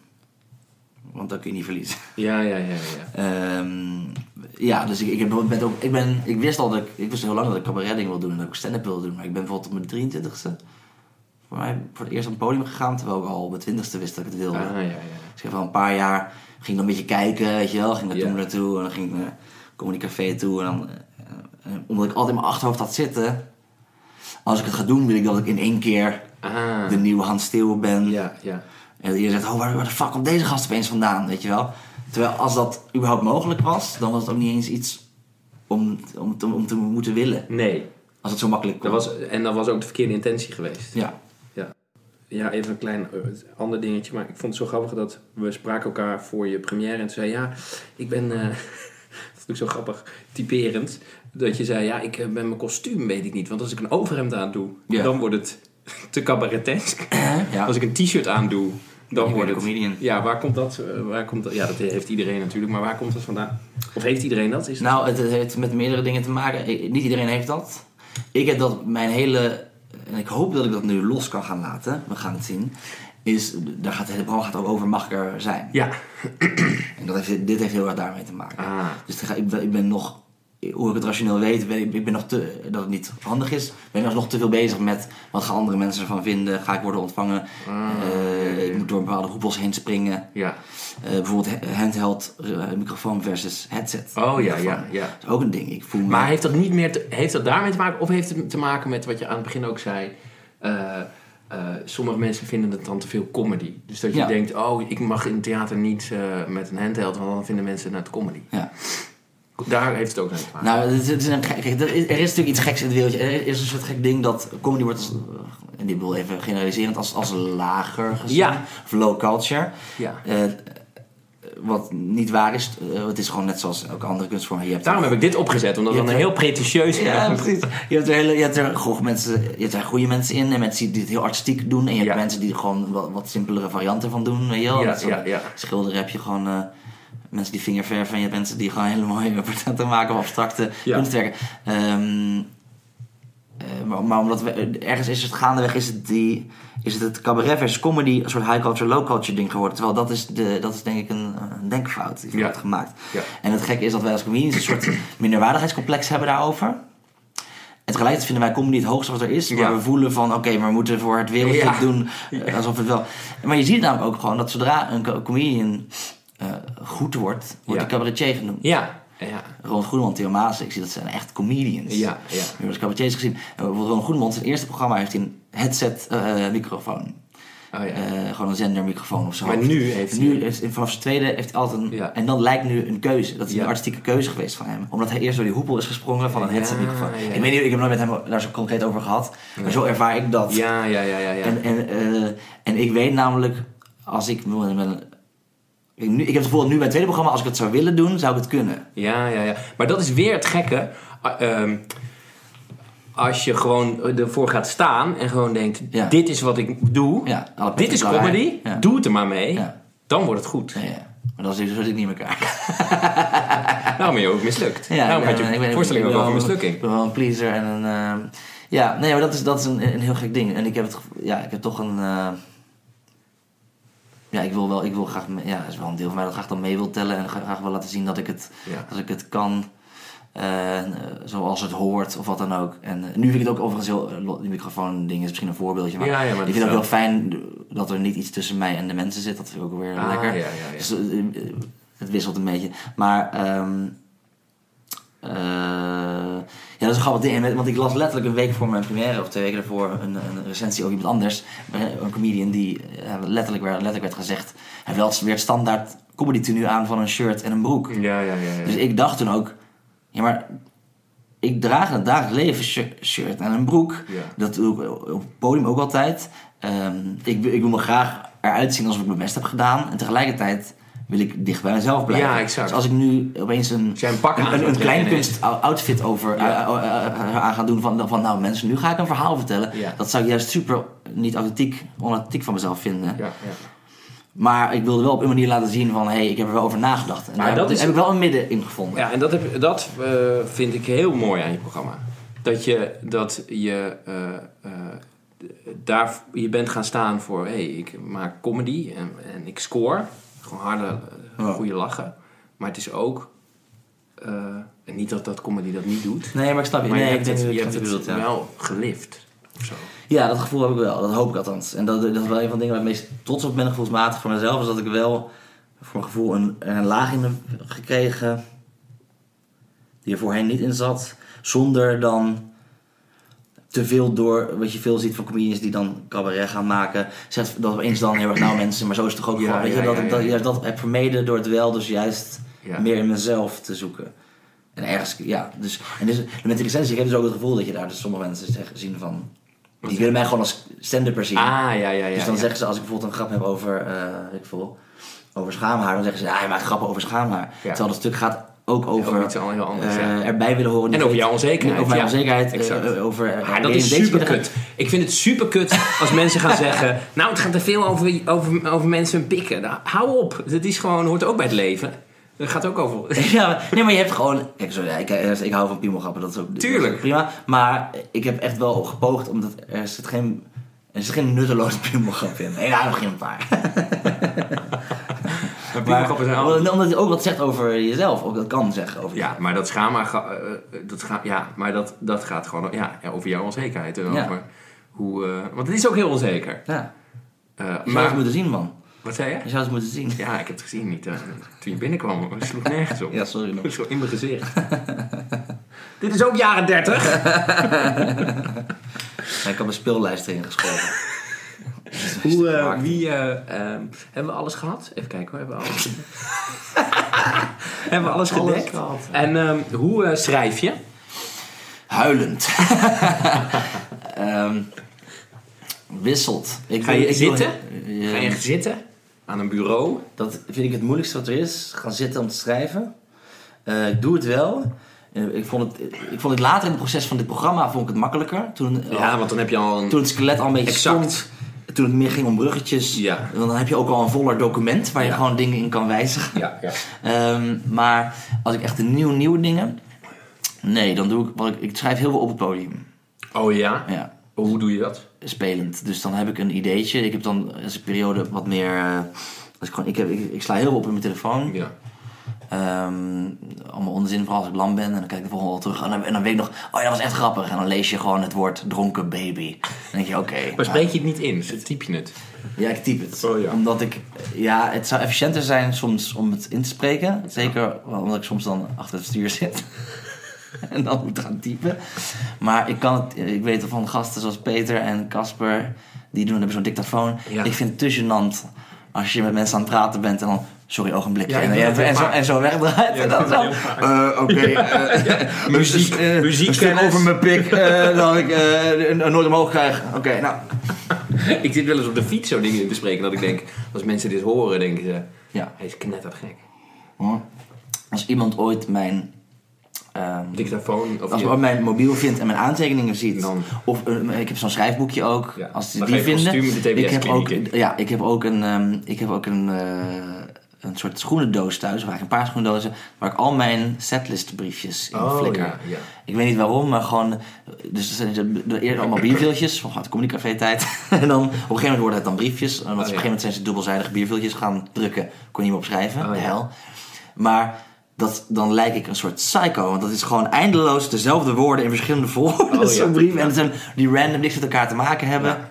Want dan kun je niet verliezen. Ja, ja, ja, ja. Ehm, ja, dus ik, ik, heb, ben ook, ik, ben, ik wist al dat ik, ik wist heel lang dat ik cabaretting wil doen en dat ik stand-up wil doen. Maar ik ben bijvoorbeeld op mijn 23ste voor mij voor het eerst op het podium gegaan, terwijl ik al op mijn 20ste wist dat ik het wilde. Ah, ja, ja. Dus ik heb wel een paar jaar, ging dan een beetje kijken, weet je wel. Ging naar Ja. toen naartoe en dan ging ik naar Comedy Café toe. En dan, eh, eh, omdat ik altijd in mijn achterhoofd had zitten, als ik het ga doen wil ik dat ik in één keer Ah. de nieuwe Hans Steeuwen ben. Ja, ja. En je zegt, oh, waar, waar de fuck komt deze gast opeens vandaan, weet je wel? Terwijl als dat überhaupt mogelijk was, dan was het ook niet eens iets om, om, te, om te moeten willen. Nee. Als het zo makkelijk kon. Dat was, en dat was ook de verkeerde intentie geweest. Ja. Ja, even een klein eh, ander dingetje. Maar ik vond het zo grappig dat we spraken elkaar voor je première. En toen zei ja, ik ben... eh <laughs> dat vond ik zo grappig, typerend. Dat je zei, ja, ik eh, ben mijn kostuum weet ik niet. Want als ik een overhemd aan doe, Ja. dan wordt het <laughs> te cabaretesk. ja. Als ik een t-shirt aan doe, dan wordt het... comedian. Ja, waar komt dat? eh, Waar komt dat? Ja, dat heeft iedereen natuurlijk. Maar waar komt dat vandaan? Of heeft iedereen dat? Is Nou, het, het heeft met meerdere dingen te maken. Ik- niet iedereen heeft dat. Ik heb dat mijn hele... En ik hoop dat ik dat nu los kan gaan laten. We gaan het zien. Is, daar gaat, het hele gaat ook over mag ik er zijn. Ja. En dat heeft, dit heeft heel erg daarmee te maken. Ah. Dus ik ben nog, hoe ik het rationeel weet, ben ik, ik ben nog te, dat het niet handig is. Ben ik nog te veel bezig met wat gaan andere mensen ervan vinden? Ga ik worden ontvangen? Ah, Eh, ik moet door bepaalde hoepels heen springen. Ja. Eh, bijvoorbeeld ha- handheld eh, microfoon versus headset. Oh ja, ja, ja. Dat is ook een ding. Ik voel me, Maar heeft dat niet meer te- heeft dat daarmee te maken of heeft het te maken met wat je aan het begin ook zei? Sommige mensen vinden het dan te veel comedy. Dus dat je Ja. denkt, oh, ik mag in het theater niet met een handheld, want dan vinden mensen het comedy. ja. Daar heeft het ook mee te maken. Nou, het is, een gek, er, is, er is natuurlijk iets geks in het wereldje. Er is een soort gek ding dat comedy wordt, als, en dit wil even generaliserend, als, als lager gezien. Ja. Of low culture. ja. Eh, wat niet waar is. eh, het is gewoon net zoals elke andere kunstvorm. Je hebt Daarom heb ik dit opgezet, omdat het een heel pretentieus Ja, precies. Je hebt er, hele, je hebt er goh, mensen, je hebt er goede mensen in en mensen die het heel artistiek doen. En je hebt Ja. mensen die er gewoon wat, wat simpelere varianten van doen. Weet je wel? Ja, Net zo ja, ja. Schilderen heb je gewoon eh, mensen die vingerverven. En je hebt mensen die gewoon hele mooie <laughs> portretten maken of abstracte Ja. kunstwerken. Ehm, eh, maar, maar omdat we, ergens is het gaandeweg is het, die, is het, het cabaret versus comedy een soort high culture, low culture ding geworden. Terwijl dat is, de, dat is denk ik een, een denkfout die Ja. wordt gemaakt. Ja. En het gekke is dat wij als comedians een soort <clears throat> minderwaardigheidscomplex hebben daarover. En tegelijkertijd vinden wij comedy het hoogste wat er is. Maar Ja. we voelen van, oké, maar we moeten voor het wereldje doen eh, alsof het wel... Maar je ziet namelijk ook gewoon dat zodra een co- comedian goed wordt, wordt de cabaretier genoemd. Ja, ja, Ronald Goedemond, Theo Maas, ik zie dat zijn echt comedians. ja. ja. We hebben cabaretiers gezien. En bijvoorbeeld Ronald Goedemond, zijn eerste programma heeft hij een headset eh, microfoon. Oh, ja. Eh, gewoon een zendermicrofoon of zo. Maar nu heeft hij- Nu, is- vanaf zijn tweede heeft hij altijd een... Ja. En dan lijkt nu een keuze. Dat is een artistieke keuze geweest van hem. Omdat hij eerst door die hoepel is gesprongen van een headsetmicrofoon. Ik weet niet, ik heb nooit met hem daar zo concreet over gehad. Maar zo ervaar ik dat. ja, ja, ja, ja, ja. En, en, eh, en ik weet namelijk, als ik... met een- ik, nu, ik heb het gevoel dat nu bij het tweede programma, als ik het zou willen doen, zou ik het kunnen. Ja, ja, ja. Maar dat is weer het gekke. Ehm, als je gewoon ervoor gaat staan en gewoon denkt: Ja. dit is wat ik doe, Ja, dit is comedy. Ja. doe het er maar mee, dan wordt het goed. Maar dat is dus ik niet elkaar. <laughs> Daarom ben je ook mislukt. Ja, Daarom ik had je ik ben- voorstelling ik ook over mislukking. Ik ben wel een pleaser en een... ehm, ja, nee, maar dat is, dat is een, een heel gek ding. En ik heb het... Ja, ik heb toch een... eh, ja, ik wil wel... Ik wil graag... Ja, dat is wel een deel van mij dat graag dan mee wil tellen. En gra- graag wil laten zien dat ik het, Ja. dat ik het kan. eh, zoals het hoort of wat dan ook. En eh, nu vind ik het ook overigens heel... eh, Die microfoon ding is misschien een voorbeeldje. Maar, Ja, ja, maar ik vind het ook is heel fijn dat er niet iets tussen mij en de mensen zit. Dat vind ik ook weer Ah, lekker. ja, ja, ja. Dus, het wisselt een beetje. Maar... ehm eh, ja, dat is een grappig ding. Want ik las letterlijk een week voor mijn première, of twee weken daarvoor, een, een recensie over iemand anders. Een comedian die eh, letterlijk, werd, letterlijk werd gezegd: hij wel weer standaard comedy tenue aan van een shirt en een broek. Ja, ja, ja. ja. Dus ik dacht toen ook: ja, maar ik draag in het dagelijks leven shi- shirt en een broek. Ja. Dat doe ik op het podium ook altijd. Ehm, ik, ik wil me graag eruit zien alsof ik mijn best heb gedaan. En tegelijkertijd wil ik dicht bij mezelf blijven. Ja, exact. Dus als ik nu opeens een, een pak aan een, een, gaat een trekken kleinkunst outfit over Ja. eh, eh, eh, aan gaan doen van, van nou mensen, nu ga ik een verhaal vertellen. Ja. Dat zou ik juist super niet authentiek, onauthentiek van mezelf vinden. Ja, ja. Maar ik wilde wel op een manier laten zien van hé, hey, ik heb er wel over nagedacht. En Maar daar dat heb, is- heb ik wel een midden in gevonden. Ja, en dat, heb, dat vind ik heel mooi aan je programma. Dat je, dat je daar, je bent gaan staan voor, hé, hey, ik maak comedy en, en ik score. Gewoon harde, eh, Ja. goede lachen. Maar het is ook, eh, en niet dat dat comedy dat niet doet. Nee, maar ik snap je. Maar nee, je hebt het, je hebt het bedoelt, ja. wel gelift. Of zo. Ja, dat gevoel heb ik wel. Dat hoop ik althans. En dat, dat is wel een van de dingen waar ik meest trots op ben, gevoelsmatig voor mezelf. Is dat ik wel voor mijn gevoel een, een laag in heb gekregen die er voorheen niet in zat. Zonder dan te veel door, wat je veel ziet van comedians die dan cabaret gaan maken. Zegt dat opeens dan heel erg nou mensen, maar zo is het toch ook Ja, gewoon. Weet ja, je, dat ja, ik dat, juist dat heb vermeden door het wel dus juist meer in mezelf te zoeken. En ergens, ja, dus, en dus met de licentie, ik heb dus ook het gevoel dat je daar dus sommige mensen zeggen, zien van, die willen mij gewoon als stand-upper zien. Ah, ja, ja, ja. dus dan zeggen ze, als ik bijvoorbeeld een grap heb over, eh ik veel, over schaamhaar, dan zeggen ze, ja, hij maakt grappen over schaamhaar. Terwijl dat stuk gaat ook over Over iets al heel anders, eh, ja. erbij willen horen. En over jouw onzekerheid, Over mijn ja. onzekerheid, eh, eh, over... Ah, dat is super kut. <laughs> Ik vind het super kut als mensen gaan zeggen... Nou, het gaat te veel over, over, over mensen hun pikken. Nou, hou op. Het is gewoon, hoort ook bij het leven. Het gaat ook over... <laughs> Ja, nee, maar je hebt gewoon... Sorry, ik, ik, ik hou van piemelgrappen, dat is ook, dat is Tuurlijk. prima. Maar ik heb echt wel gepoogd, omdat er zit geen... Er zit geen nutteloze piemelgrap in. Nee, nou, nog geen paar. <laughs> Zijn altijd- omdat hij ook wat zegt over jezelf. Ook dat kan zeggen over Ja, maar dat schaamhaar... ga- eh, eh, dat ga, ja, maar dat, dat gaat gewoon ja, over jouw onzekerheid. En over hoe... eh, want het is ook heel onzeker. Ja. Je zou maar... het moeten zien, man. Wat zei je? Je zou het moeten zien. Ja, ik heb het gezien niet. toen je binnenkwam, het sloeg nergens op. <laughs> Ja, sorry nog. Zo in mijn gezicht. <laughs> Dit is ook jaren 30. <laughs> Ja, ik heb een speellijst erin geschoven. <laughs> Hoe, eh, wie, eh, ehm, hebben we alles gehad? Even kijken hoor, hebben we alles <laughs> Hebben we alles Alles gedekt? gehad. En ehm, hoe eh, schrijf je? Huilend. <laughs> Ehm, wisselt. Ik Ga je wil- ik wil- zitten? Ga je zitten aan een bureau? Dat vind ik het moeilijkste wat er is. Gaan zitten om te schrijven. Ik doe het wel. Ik, vond het, ik vond het later in het proces van dit programma vond ik het makkelijker. Toen, Ja, want dan heb je al een... toen het skelet al een beetje Exact. stond. Toen het meer ging om bruggetjes. Ja. Dan heb je ook al een voller document waar je Ja. gewoon dingen in kan wijzigen. Ja, ja. <laughs> Ehm, maar als ik echt een nieuw, nieuwe dingen... Nee, dan doe ik... Wat ik, ik schrijf heel veel op het podium. Oh ja? Ja, Hoe doe je dat? spelend. Dus dan heb ik een ideetje. Ik heb dan als een periode wat meer... eh, als ik, gewoon, ik, heb, ik, ik sla heel veel op in mijn telefoon. Ja. Ehm, allemaal onzin, vooral als ik lam ben. En dan kijk ik de volgende terug. En dan, en dan weet ik nog, oh ja, dat was echt grappig. En dan lees je gewoon het woord dronken baby. Dan denk je, oké. Maar spreek je het niet in? Dus typ je het? Ja, ik typ het. Oh ja. Omdat ik, ja, het zou efficiënter zijn soms om het in te spreken. Zeker omdat ik soms dan achter het stuur zit. <laughs> en dan moet gaan typen. Maar ik kan het, ik weet van gasten zoals Peter en Casper, die doen, hebben zo'n dictafoon. Ja. Ik vind het te gênant als je met mensen aan het praten bent en dan, sorry, ogenblikje. Ja, en, en, en, zo, en <laughs> zo wegdraait. Ja, en dat dan zo, eh, oké. <laughs> eh, Muziek- eh, een stuk over mijn pik, eh, <laughs> dat ik eh, nooit omhoog krijg. Oké, nou. Ik zit wel eens op de fiets zo dingen in te spreken dat ik denk, als mensen dit horen, denken ze, Ja. hij is knettergek. Hoor. Als iemand ooit mijn, ehm, Dictafoon of als je- ooit mijn mobiel vindt en mijn aantekeningen ziet, Dan- of eh, ik heb zo'n schrijfboekje ook, Ja, als die vinden. kostuum de ik heb ook, ja, ik heb ook een, ehm, ik heb ook een, eh, een soort schoenendoos thuis, of eigenlijk een paar schoenendozen, waar ik al mijn setlistbriefjes in Oh, flikker. ja, ja. Ik weet niet waarom, maar gewoon. Dus er zijn de, de, eerder allemaal bierviltjes van het communicafé tijd. <laughs> en dan op een gegeven moment worden het dan briefjes. En op een ja. gegeven moment zijn ze dubbelzijdige bierviltjes gaan drukken. Kon je niet meer opschrijven, Oh, de hel. Maar dat, dan lijk ik een soort psycho. Want dat is gewoon eindeloos dezelfde woorden in verschillende volgorde. <laughs> Oh, Zo'n ja. brief. En het zijn die random niks met elkaar te maken hebben. Ja.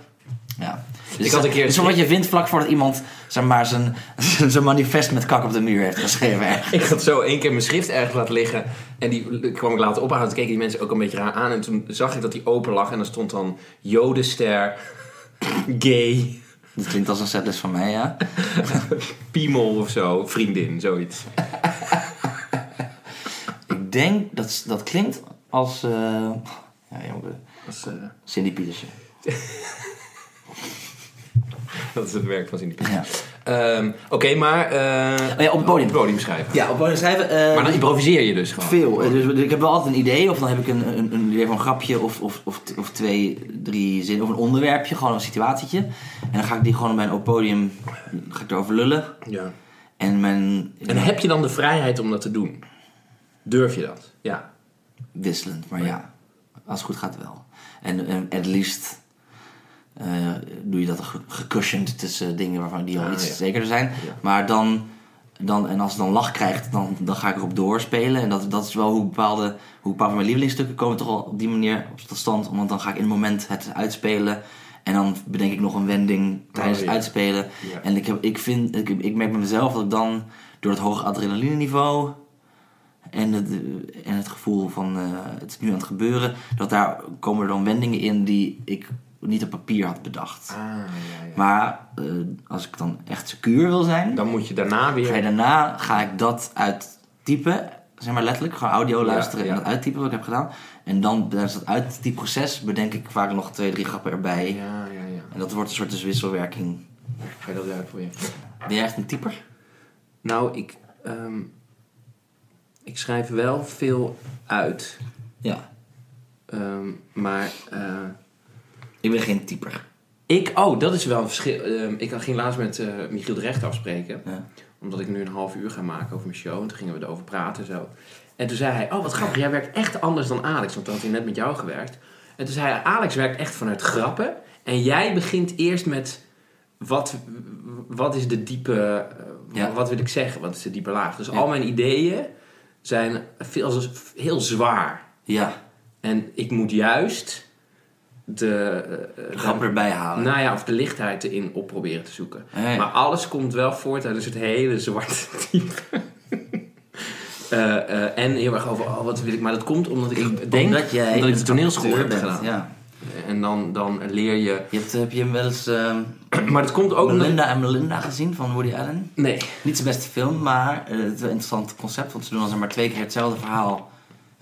Dus Ik had een keer- is van wat je vindt vlak voordat iemand zeg maar, zijn, <laughs> zijn manifest met kak op de muur heeft geschreven. Ik had zo één keer mijn schrift ergens laten liggen. En die kwam ik later ophalen. Toen keken die mensen ook een beetje raar aan. En toen zag ik dat die open lag. En er stond dan Jodenster, gay, Dat klinkt als een setlist van mij, ja. <laughs> piemel of zo. Vriendin, zoiets. Ik denk dat dat klinkt als. eh ja, jongen. Dat is, eh, Cindy Pietersen. <laughs> <laughs> dat is het werk van Cindy Ja. Ehm, Oké, maar... eh, Oh ja, op het podium. Op het podium schrijven. Ja, op podium schrijven. eh, Maar dan improviseer je dus gewoon. veel. Eh, Dus ik heb wel altijd een idee, of dan heb ik een, een, een idee van een grapje, of, of, of, of twee, drie zinnen, of een onderwerpje, gewoon een situatietje. En dan ga ik die gewoon bij een op podium ga ik erover lullen. Ja. En mijn. En heb je dan de vrijheid om dat te doen? Durf je dat? Ja. Wisselend, maar ja, als het goed gaat wel. En, en het liefst eh, doe je dat ge- gecushioned tussen dingen waarvan die al Ah, iets ja. zekerder zijn. Ja. Maar dan, dan, en als het dan lach krijgt, dan, dan ga ik erop doorspelen. En dat, dat is wel hoe bepaalde, hoe bepaalde van mijn lievelingsstukken komen toch al op die manier tot stand. Want dan ga ik in het moment het uitspelen. En dan bedenk ik nog een wending tijdens Oh, ja. het uitspelen. En ik, heb, ik, vind, ik, ik merk bij mezelf dat ik dan door het hoge adrenaline niveau en het, en het gevoel van eh, het is nu aan het gebeuren, dat daar komen er dan wendingen in die ik niet op papier had bedacht. Ah, ja, ja. Maar eh, als ik dan echt secuur wil zijn, Dan moet je daarna ga je weer... daarna ga ik dat uittypen, zeg maar letterlijk, gewoon audio luisteren ja. en dat uittypen wat ik heb gedaan. En dan tijdens dat uittypproces bedenk ik vaak nog twee, drie grappen erbij. Ja, ja, ja. En dat wordt een soort dus wisselwerking. Ga je dat uit voor je? Ben jij echt een typer? Nou, ik... ehm, ik schrijf wel veel uit. Ja. Ehm, maar... eh, Ik ben geen typer. ik... Oh, dat is wel een verschil. Ehm, ik ging laatst met eh, Michiel de Recht afspreken. Ja. Omdat ik nu een half uur ga maken over mijn show. En toen gingen we erover praten en zo. En toen zei hij, oh wat grappig, jij werkt echt anders dan Alex. Want toen had hij net met jou gewerkt. En toen zei hij, Alex werkt echt vanuit grappen. En jij begint eerst met, wat, wat is de diepe, eh, Ja. wat wil ik zeggen? Wat is de diepe laag? Dus Ja. al mijn ideeën zijn veel, heel zwaar. Ja, En ik moet juist de... grap erbij halen. nou ja, of de lichtheid erin op proberen te zoeken. Maar alles komt wel voort uit dus het hele zwarte type. <laughs> Eh, en heel erg over, oh, wat wil ik. Maar dat komt omdat ik, denk Omdat jij dat ik de toneelschool heb bent, gedaan. Ja. En dan, dan leer je... Je hebt, heb je hem wel eens ehm, <clears throat> Maar het komt ook... Melinda en Melinda gezien van Woody Allen? Nee. Niet zijn beste film, maar het is wel een interessant concept. Want ze doen dan zeg maar twee keer hetzelfde verhaal.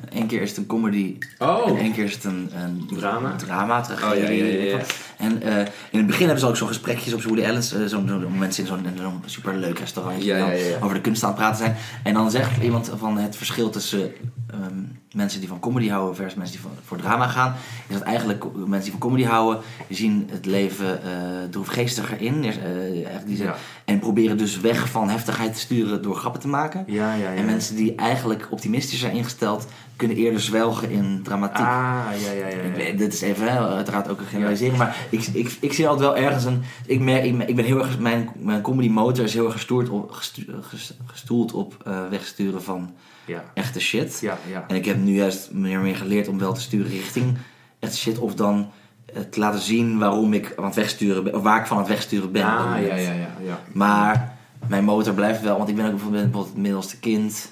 Eén keer is het een comedy Oh. en één keer is het een, een Drama? drama tragedie, Oh, ja, ja, ja, ja. weet ik wat. En eh, in het begin hebben ze ook zo'n gesprekjes op zo'n Woody Allen's, eh, zo'n zo'n mensen in zo'n zo'n superleuk restaurantje Ja, die dan ja, ja, ja. over de kunst aan het praten zijn. En dan zegt iemand van het verschil tussen ehm, mensen die van comedy houden versus mensen die van, voor drama gaan, is dat eigenlijk mensen die van comedy houden, die zien het leven eh droefgeestiger in. Eh, eigenlijk die. En proberen dus weg van heftigheid te sturen door grappen te maken. Ja, ja, ja. En mensen die eigenlijk optimistisch zijn ingesteld, kunnen eerder zwelgen in dramatiek. Ah, ja, ja, ja. Weet- dit is even, hè, uiteraard ook een generalisering, maar ik, ik, ik zie altijd wel ergens een. Ik, merk, ik, ik ben heel erg. Mijn, mijn comedy motor is heel erg gestoeld op, gestu- ges- gestoeld op eh, wegsturen van Ja, echte shit. ja, ja. En ik heb nu juist meer meer geleerd om wel te sturen richting echte shit, of dan eh, te laten zien waarom ik aan het wegsturen ben, of waar ik van aan het wegsturen ben. Ah, ja, ja, ja, ja. Maar mijn motor blijft wel, want ik ben ook bijvoorbeeld, bijvoorbeeld het middelste kind,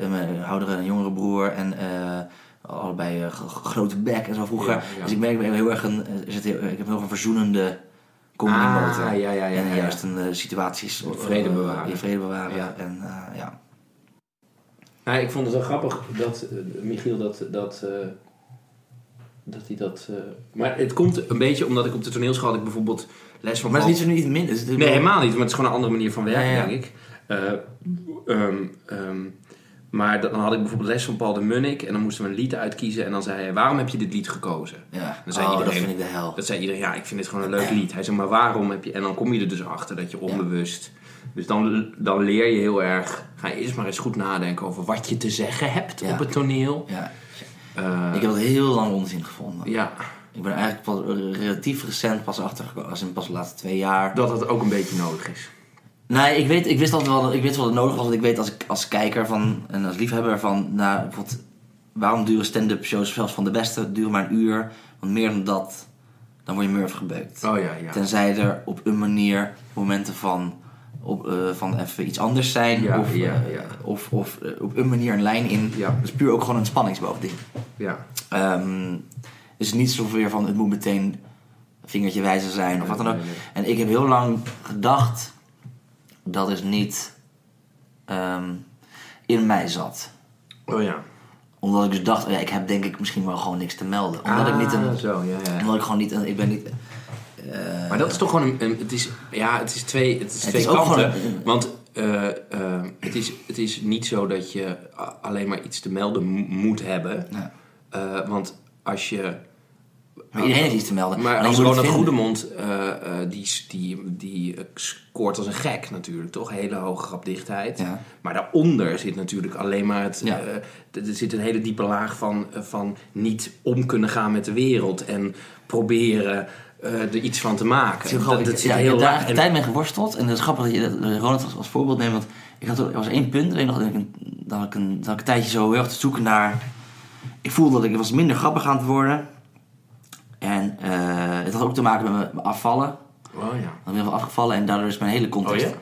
eh, mijn oudere en jongere broer en eh, allebei eh, g- g- grote bek en zo vroeger. Ja, ja. Dus ik merk ik heel erg een, heel, ik heb heel erg een verzoenende comedy Ah, motor. ja, ja, ja, en juist een eh, situaties. Een vrede eh, bewaren. in vrede bewaren. Ja. En eh, ja. Nou, ik vond het wel grappig dat eh, Michiel dat. dat eh, dat hij dat. eh, Maar het komt een beetje omdat ik op de toneelschool had ik bijvoorbeeld les van. Maar het is niet zo niet minder. het Nee, helemaal niet, maar het is gewoon een andere manier van werken, Ja, ja. denk ik. Eh, ehm, ehm, maar dan had ik bijvoorbeeld les van Paul de Munnik en dan moesten we een lied uitkiezen en dan zei hij: Waarom heb je dit lied gekozen? Ja. Dan zei oh, iedereen- dat vind ik de hel. Dat zei iedereen: Ja, ik vind dit gewoon een leuk lied. Hij zei: Maar waarom heb je. En dan kom je er dus achter dat je onbewust. Dus dan, dan leer je heel erg. Ga je eerst maar eens goed nadenken over wat je te zeggen hebt Ja. op het toneel. Ja. Eh, Ik heb dat heel lang onzin gevonden. ja, Ik ben eigenlijk pas, relatief recent pas achtergekomen, als in pas de laatste twee jaar. dat het ook een beetje nodig is. Nee, ik, weet, ik wist altijd wel, ik wist wel dat het nodig was. Want ik weet als, ik, als kijker van, en als liefhebber van, nou, bijvoorbeeld, waarom duren stand-up shows, zelfs van de beste, duren maar een uur. Want meer dan dat, dan word je murf gebeukt. Oh ja, ja. Tenzij er op een manier momenten van, op, eh, van even iets anders zijn. Ja, of ja, eh, ja. of, of eh, op een manier een lijn in. Ja. Dat is puur ook gewoon een spanningsboogding. ja. Ehm dus niet zoveel van het moet meteen vingertje wijzen zijn of wat dan ook. En ik heb heel lang gedacht dat het niet ehm, in mij zat. Oh ja. Omdat ik dus dacht, oh ja, ik heb denk ik misschien wel gewoon niks te melden. Omdat ik niet Ah, een. Zo, ja, ja. Omdat ik gewoon niet een. Ik ben niet. Maar dat is toch gewoon een, een- het is, ja, het is twee, het is Het twee is kanten. een- Want eh, eh, het, is, het is niet zo dat je alleen maar iets te melden mo- moet hebben. Ja. Eh, want als je... Maar iedereen heeft iets te melden. Maar als Ronald. Goedemond, die, die, die scoort als een gek natuurlijk, toch? Hele hoge grapdichtheid. Ja. Maar daaronder zit natuurlijk alleen maar het... Ja. er zit een hele diepe laag van, van niet om kunnen gaan met de wereld. En proberen er iets van te maken. Is heel. Dat- dat Ik- zit ja, ik heel heb daar En- tijd mee geworsteld. En het is grappig dat je dat, eh, Ronald als, als voorbeeld neemt. Want ik had, er was één punt. Dat ik, een, dat, ik een, dat ik een tijdje zo heel erg te zoeken naar... Ik voelde dat ik was minder grappig aan het worden. En eh, het had ook te maken met mijn- afvallen. Oh ja. Ik ben wel afgevallen en daardoor is mijn hele context... Oh ja?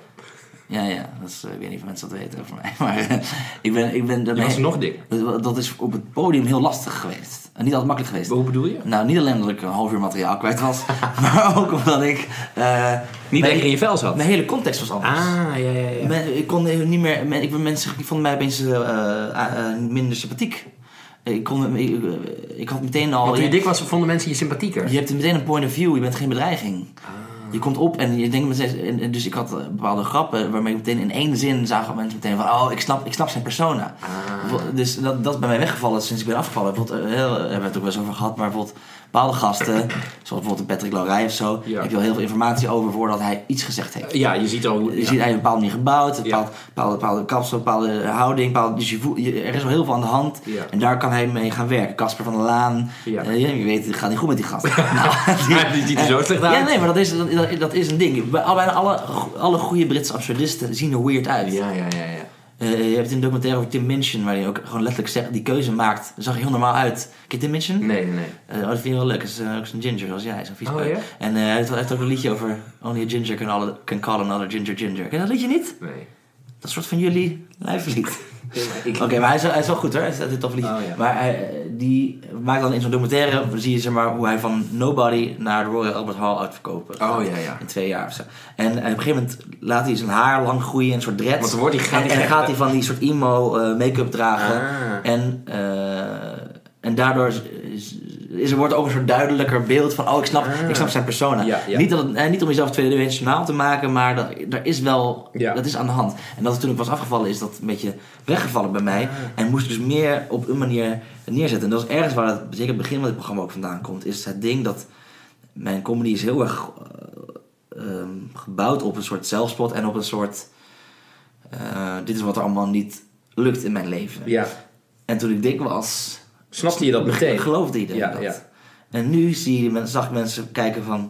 Ja, ja. Dat is, eh, ik weet niet of mensen dat weten over mij. <laughs> Maar eh, ik ben... Ik ben dat was mijn- nog dik. dat, dat is op het podium heel lastig geweest. En niet altijd makkelijk geweest. Hoe bedoel je? Nou, niet alleen omdat ik een half uur materiaal kwijt was, <laughs> maar ook omdat ik. eh, Niet lekker in je vel zat. Mijn hele context was anders. Ah, ja, ja, ja. Men- ik kon niet meer. men- ik, mensen die vonden mij opeens eh, eh, minder sympathiek. Ik, kon, ik, ik had meteen al. Want toen je, dik was, vonden mensen je sympathieker. je hebt meteen een point of view, je bent geen bedreiging. Ah. Je komt op en je denkt meteen. en- en Dus ik had eh, bepaalde grappen waarmee ik meteen in één zin zagen mensen meteen van: oh, ik snap, ik snap zijn persona. Ah. Dus dat, dat is bij mij weggevallen sinds ik ben afgevallen. Bijvoorbeeld, eh, heel, daar hebben we het ook wel eens over gehad, maar bijvoorbeeld bepaalde gasten, <clears throat> zoals bijvoorbeeld Patrick Larij of zo, Ja. heb je al heel veel informatie over voordat hij iets gezegd heeft. Ja, je ziet al... Je ja. ziet hij een bepaalde manier gebouwd, een bepaald, bepaalde, bepaalde kapsel, een bepaalde houding. Bepaalde, dus je voelt, je- er is wel heel veel aan de hand. Ja. En daar kan hij mee gaan werken. Casper van der Laan, Ja. eh, je weet, het gaat niet goed met die gast. <laughs> nou, Die ziet er zo slecht uit. Ja, nee, maar dat is, dat, dat is een ding. Bij- Bijna alle, alle goede Britse absurdisten zien er weird uit. Ja, ja, ja, ja. Eh, je hebt een documentaire over Tim Minchin, waar hij ook gewoon letterlijk zegt, die keuze maakt. Dat zag heel normaal uit. Ken je Tim Minchin? Nee, nee, nee. Eh, oh, dat vind je wel leuk. Dat is eh, ook zo'n ginger zoals jij, zo'n vies Oh, ja? En hij heeft, hij heeft ook een liedje over Only a ginger can, all- can call another ginger ginger. Ken je dat liedje niet? Nee. Dat is soort van jullie lijflied. Oké, maar hij is, hij is wel goed hoor. Hij is een tof liedje. Oh, ja. Maar hij, eh, die maakt dan in zo'n documentaire, zie je zeg maar, hoe hij van nobody naar de Royal Albert Hall uitverkopen. Oh, ja, ja. In twee jaar of zo. En eh, op een gegeven moment laat hij zijn haar lang groeien, een soort dreads. Want dan wordt hij en, en dan gaat hij van die soort emo eh, make-up dragen. Ah. En, eh, en daardoor is, is, er wordt ook een soort duidelijker beeld van, oh, ik snap, Ah. ik snap zijn persona. Ja, ja. Niet, dat het, eh, niet om jezelf tweedimensionaal te maken, maar dat, er is wel, Ja. dat is aan de hand. En dat het toen ik was afgevallen, is dat een beetje weggevallen bij mij. En moest ik dus meer op een manier neerzetten. En dat is ergens waar het, zeker het begin van dit programma ook vandaan komt, is het ding dat mijn comedy is heel erg eh, ehm, gebouwd op een soort zelfspot en op een soort, eh, dit is wat er allemaal niet lukt in mijn leven. Ja. En toen ik dik was, Snapte je dat meteen? geloofde iedereen Ja, dat. ja. En nu zie je, zag ik mensen kijken van...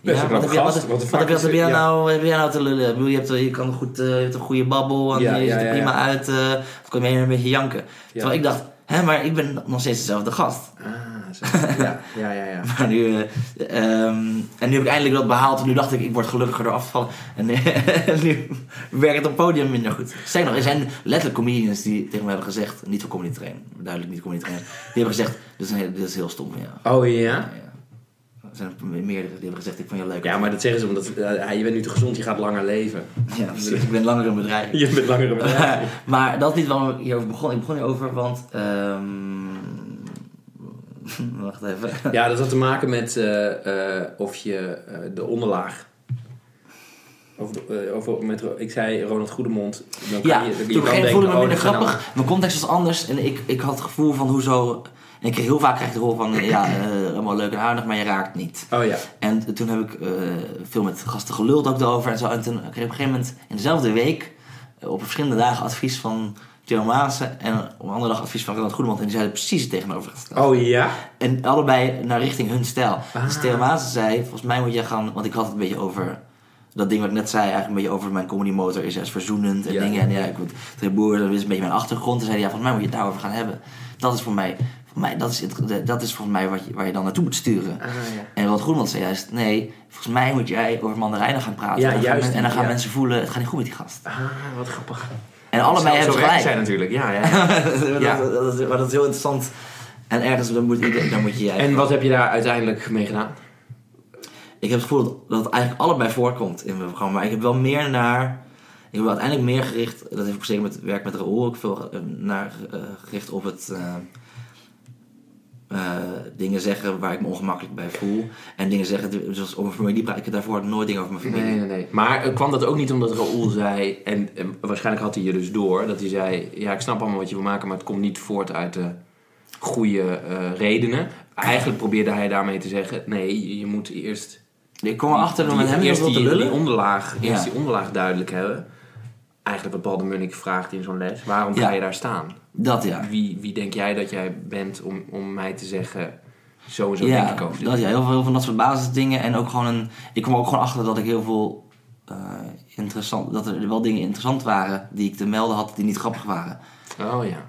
Best een wat heb, je, wat, wat wat, jij? Ja. nou, heb jij nou te lullen? Ik bedoel, je, hebt, je, kan goed, eh, je hebt een goede babbel en Ja, je ja, ziet er ja, prima ja. uit. eh of kom je een beetje janken. Terwijl ik dacht, hè, maar ik ben nog steeds dezelfde gast. Ah, zo. Ja, ja, ja. ja. <laughs> Maar nu, eh, ehm, en nu heb ik eindelijk dat behaald. En nu dacht ik, ik word gelukkiger door af te vallen. En, en <laughs> nu werkt het op podium minder goed. Zeg nog, er zijn letterlijk comedians die tegen me hebben gezegd... Niet voor comedy train, duidelijk niet comedy train. Die hebben gezegd, dit is, een, dit is heel stom van jou. Oh ja? Ja, ja. Er zijn er meerdere die hebben gezegd, ik vond je leuk. Ja, maar dat zeggen ze omdat eh, ja, je bent nu te gezond, je gaat langer leven. Ja, precies. Ik ben langer in bedrijf. <laughs> Je bent langer een bedrijf. maar dat is niet waarom ik hierover begon. Ik begon hierover, want... ehm, <laughs> wacht even. Ja, dat had te maken met eh, eh, of je eh, de onderlaag. Over, met, ik zei Ronald Goedemond. Dan kan Ja, je, je toen denken, voelde ik me oh, minder grappig. Mijn context was anders en ik, ik had het gevoel van hoezo... En ik kreeg heel vaak krijg ik de rol van, ja, allemaal leuk en aardig, maar je raakt niet. dan- Oh ja. En toen heb ik veel met gasten geluld ook erover en zo. En toen kreeg ik op een gegeven moment in dezelfde week op verschillende dagen advies van Joe Maassen en op een andere dag advies van Ronald Goedemond. En die zeiden precies het tegenovergestelde. Oh ja? En allebei naar richting hun stijl. Ah. Dus Theo Maassen zei, volgens mij moet je gaan... Want ik had het een beetje over... Dat ding wat ik net zei, eigenlijk een beetje over mijn comedy motor is als verzoenend en Ja. dingen. En ja, ik word boer, dat is een beetje mijn achtergrond. Toen zei ja, volgens mij moet je het daarover gaan hebben. Dat is voor mij, voor mij dat, is, het- dat is volgens mij wat je, waar je dan naartoe moet sturen. Ah, ja. En Rod Groenland zei juist, nee, volgens mij moet jij over mandarijnen gaan praten. Ja, en, dan gaan juist, men- en dan gaan mensen voelen, het gaat niet goed met die gast. Ah, wat grappig. En allebei hebben gelijk. zij natuurlijk, ja. ja. <laughs> dat, Ja. dat, dat is, maar dat is heel interessant. En ergens, dan moet, dan moet je jij... En wat heb je daar uiteindelijk mee gedaan? Ik heb het gevoel dat, dat het eigenlijk allebei voorkomt in mijn programma. Maar ik heb wel meer naar... Ik heb uiteindelijk meer gericht... Dat heeft ook zeker met werk met Raoul ook veel eh, naar eh, gericht op het... eh, eh, dingen zeggen waar ik me ongemakkelijk bij voel. En dingen zeggen, zoals over mijn familie praat. Ik heb daarvoor nooit dingen over mijn familie. Nee, nee, nee. Maar eh, kwam dat ook niet omdat Raoul zei, en, en waarschijnlijk had hij je dus door, dat hij zei, ja, ik snap allemaal wat je wil maken, maar het komt niet voort uit de goede eh, redenen. Eigenlijk probeerde hij daarmee te zeggen, nee, je moet eerst Ik kom erachter door met hem eerst te die, die onderlaag, Ja. eerst die onderlaag duidelijk hebben. Eigenlijk wat Paul de Munnik vraagt in zo'n les, waarom Ja. ga je daar staan? Dat ja. Wie, wie denk jij dat jij bent om, om mij te zeggen, zo en zo denk Ja, ik over dit? dat, ja heel, veel, heel veel van dat soort basisdingen. En ook gewoon een... Ik kwam ook gewoon achter dat ik heel veel... eh, interessant, dat er wel dingen interessant waren die ik te melden had die niet grappig waren. Oh ja.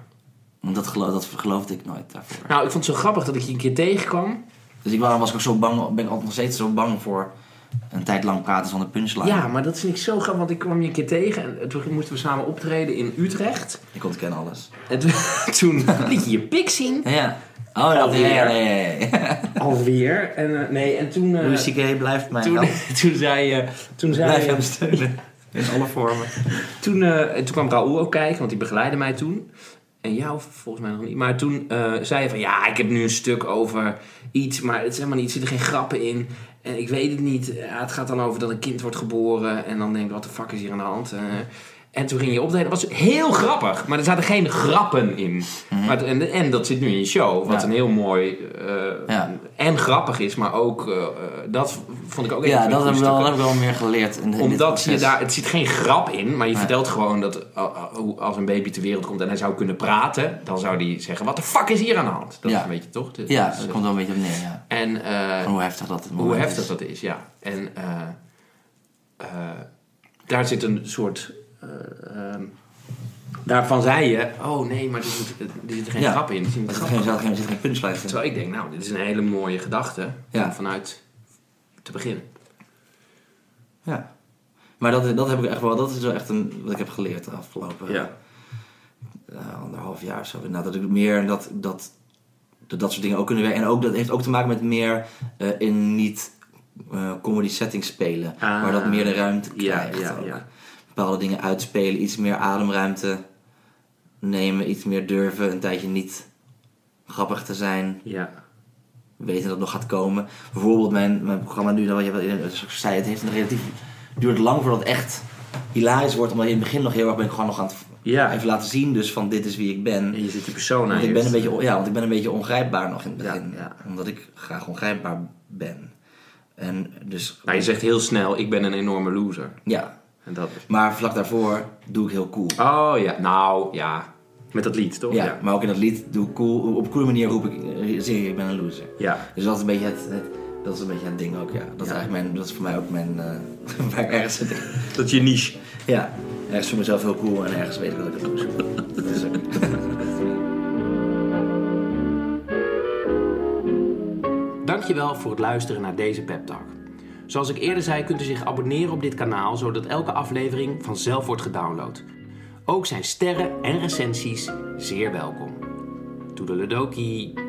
Want dat, geloof, dat geloofde ik nooit daarvoor. Nou, ik vond het zo grappig dat ik je een keer tegenkwam. Dus ik was, was ik ook zo bang, ben ik altijd nog steeds zo bang voor een tijd lang praten zonder punchline. Ja, maar dat vind ik zo grappig, want ik kwam je een keer tegen en toen moesten we samen optreden in Utrecht. Ik ontken alles. En toen, <laughs> toen liet je je pik zien. Ja. Oh, dat Alweer. nee. <laughs> Alweer. En, eh, nee, en toen, Louis C.K. blijft mijn toen, <laughs> toen zei je... Toen, zei Blijf je- hem steunen. In alle vormen. toen, en toen kwam Raoul ook kijken, want die begeleidde mij toen. En jou volgens mij nog niet. Maar toen zei je van, ja, ik heb nu een stuk over iets, maar het is helemaal niet, er zitten geen grappen in. En ik weet het niet. Ja, het gaat dan over dat een kind wordt geboren. En dan denk ik, wat de fuck is hier aan de hand? Eh, en toen ging je optreden. Dat was heel grappig. Maar er zaten geen grappen in. maar, het- en, en dat zit nu in je show. Wat Mhm. Ja. een heel mooi eh, Ja. en grappig is. Maar ook, eh, eh, dat vond ik ook Ja, de dat heb ik, wel, dat heb wel meer geleerd. In, dit Omdat je daar, het zit geen grap in, maar je Nee. vertelt gewoon dat uh, hoe- als een baby ter wereld komt en hij zou kunnen praten, dan zou hij zeggen: Wat de fuck is hier aan de hand? Dat Ja. is een beetje toch? Dit- Ja, dat dat komt wel een beetje op neer, ja. En eh, hoe heftig dat het hoe heftig is. dat is, ja. En eh, eh, daar zit een soort. Eh, ehm, daarvan zei je: Oh nee, maar er zit, er zit geen Ja. grap in. Er zit Er grap geen, in. er zit geen, geen punchline in. Terwijl ik denk: Nou, dit is een hele mooie gedachte Ja. om vanuit te beginnen. Ja. Maar dat, dat heb ik echt wel, dat is wel echt een, wat ik heb geleerd de afgelopen Ja. eh, anderhalf jaar of zo. Inderdaad, dat ik meer dat, dat, dat, dat soort dingen ook kunnen werken. En ook, dat heeft ook te maken met meer eh, in niet comedy settings spelen. Ah. waar dat meer de ruimte Ja, krijgt. ja, ook. ja. Bepaalde dingen uitspelen, iets meer ademruimte nemen, iets meer durven, een tijdje niet grappig te zijn. Ja. weten dat het nog gaat komen. Bijvoorbeeld mijn, mijn programma nu, wat je wat zei, het heeft een relatief duurt lang voordat het echt hilarisch wordt, omdat je in het begin nog heel erg ben ik gewoon nog aan het Ja. even laten zien, dus van dit is wie ik ben. En je zit die persoon aan ik ben een beetje, ja, want ik ben een beetje ongrijpbaar nog in het begin, ja. omdat ik graag ongrijpbaar ben. En dus Nou, je zegt heel snel, ik ben een enorme loser. ja, En dat is... maar vlak daarvoor doe ik heel cool. Oh ja, nou ja. Met dat lied, toch? Ja, maar ook in dat lied doe ik cool, op een coole manier roep ik, zing ik, ik ben een loser. Ja. Dus dat is een beetje het, het- dat is een beetje het ding ook, ja. Dat is eigenlijk mijn, dat is voor mij ook mijn, eh <laughs> ik ergens zit. Dat is je niche. Ja, ergens voor mezelf heel cool en ergens weet ik dat ik een loser ben. Dat is ook- Dankjewel voor het luisteren naar deze pep talk. Zoals ik eerder zei, kunt u zich abonneren op dit kanaal, zodat elke aflevering vanzelf wordt gedownload. Ook zijn sterren en recensies zeer welkom. Toedeledokie.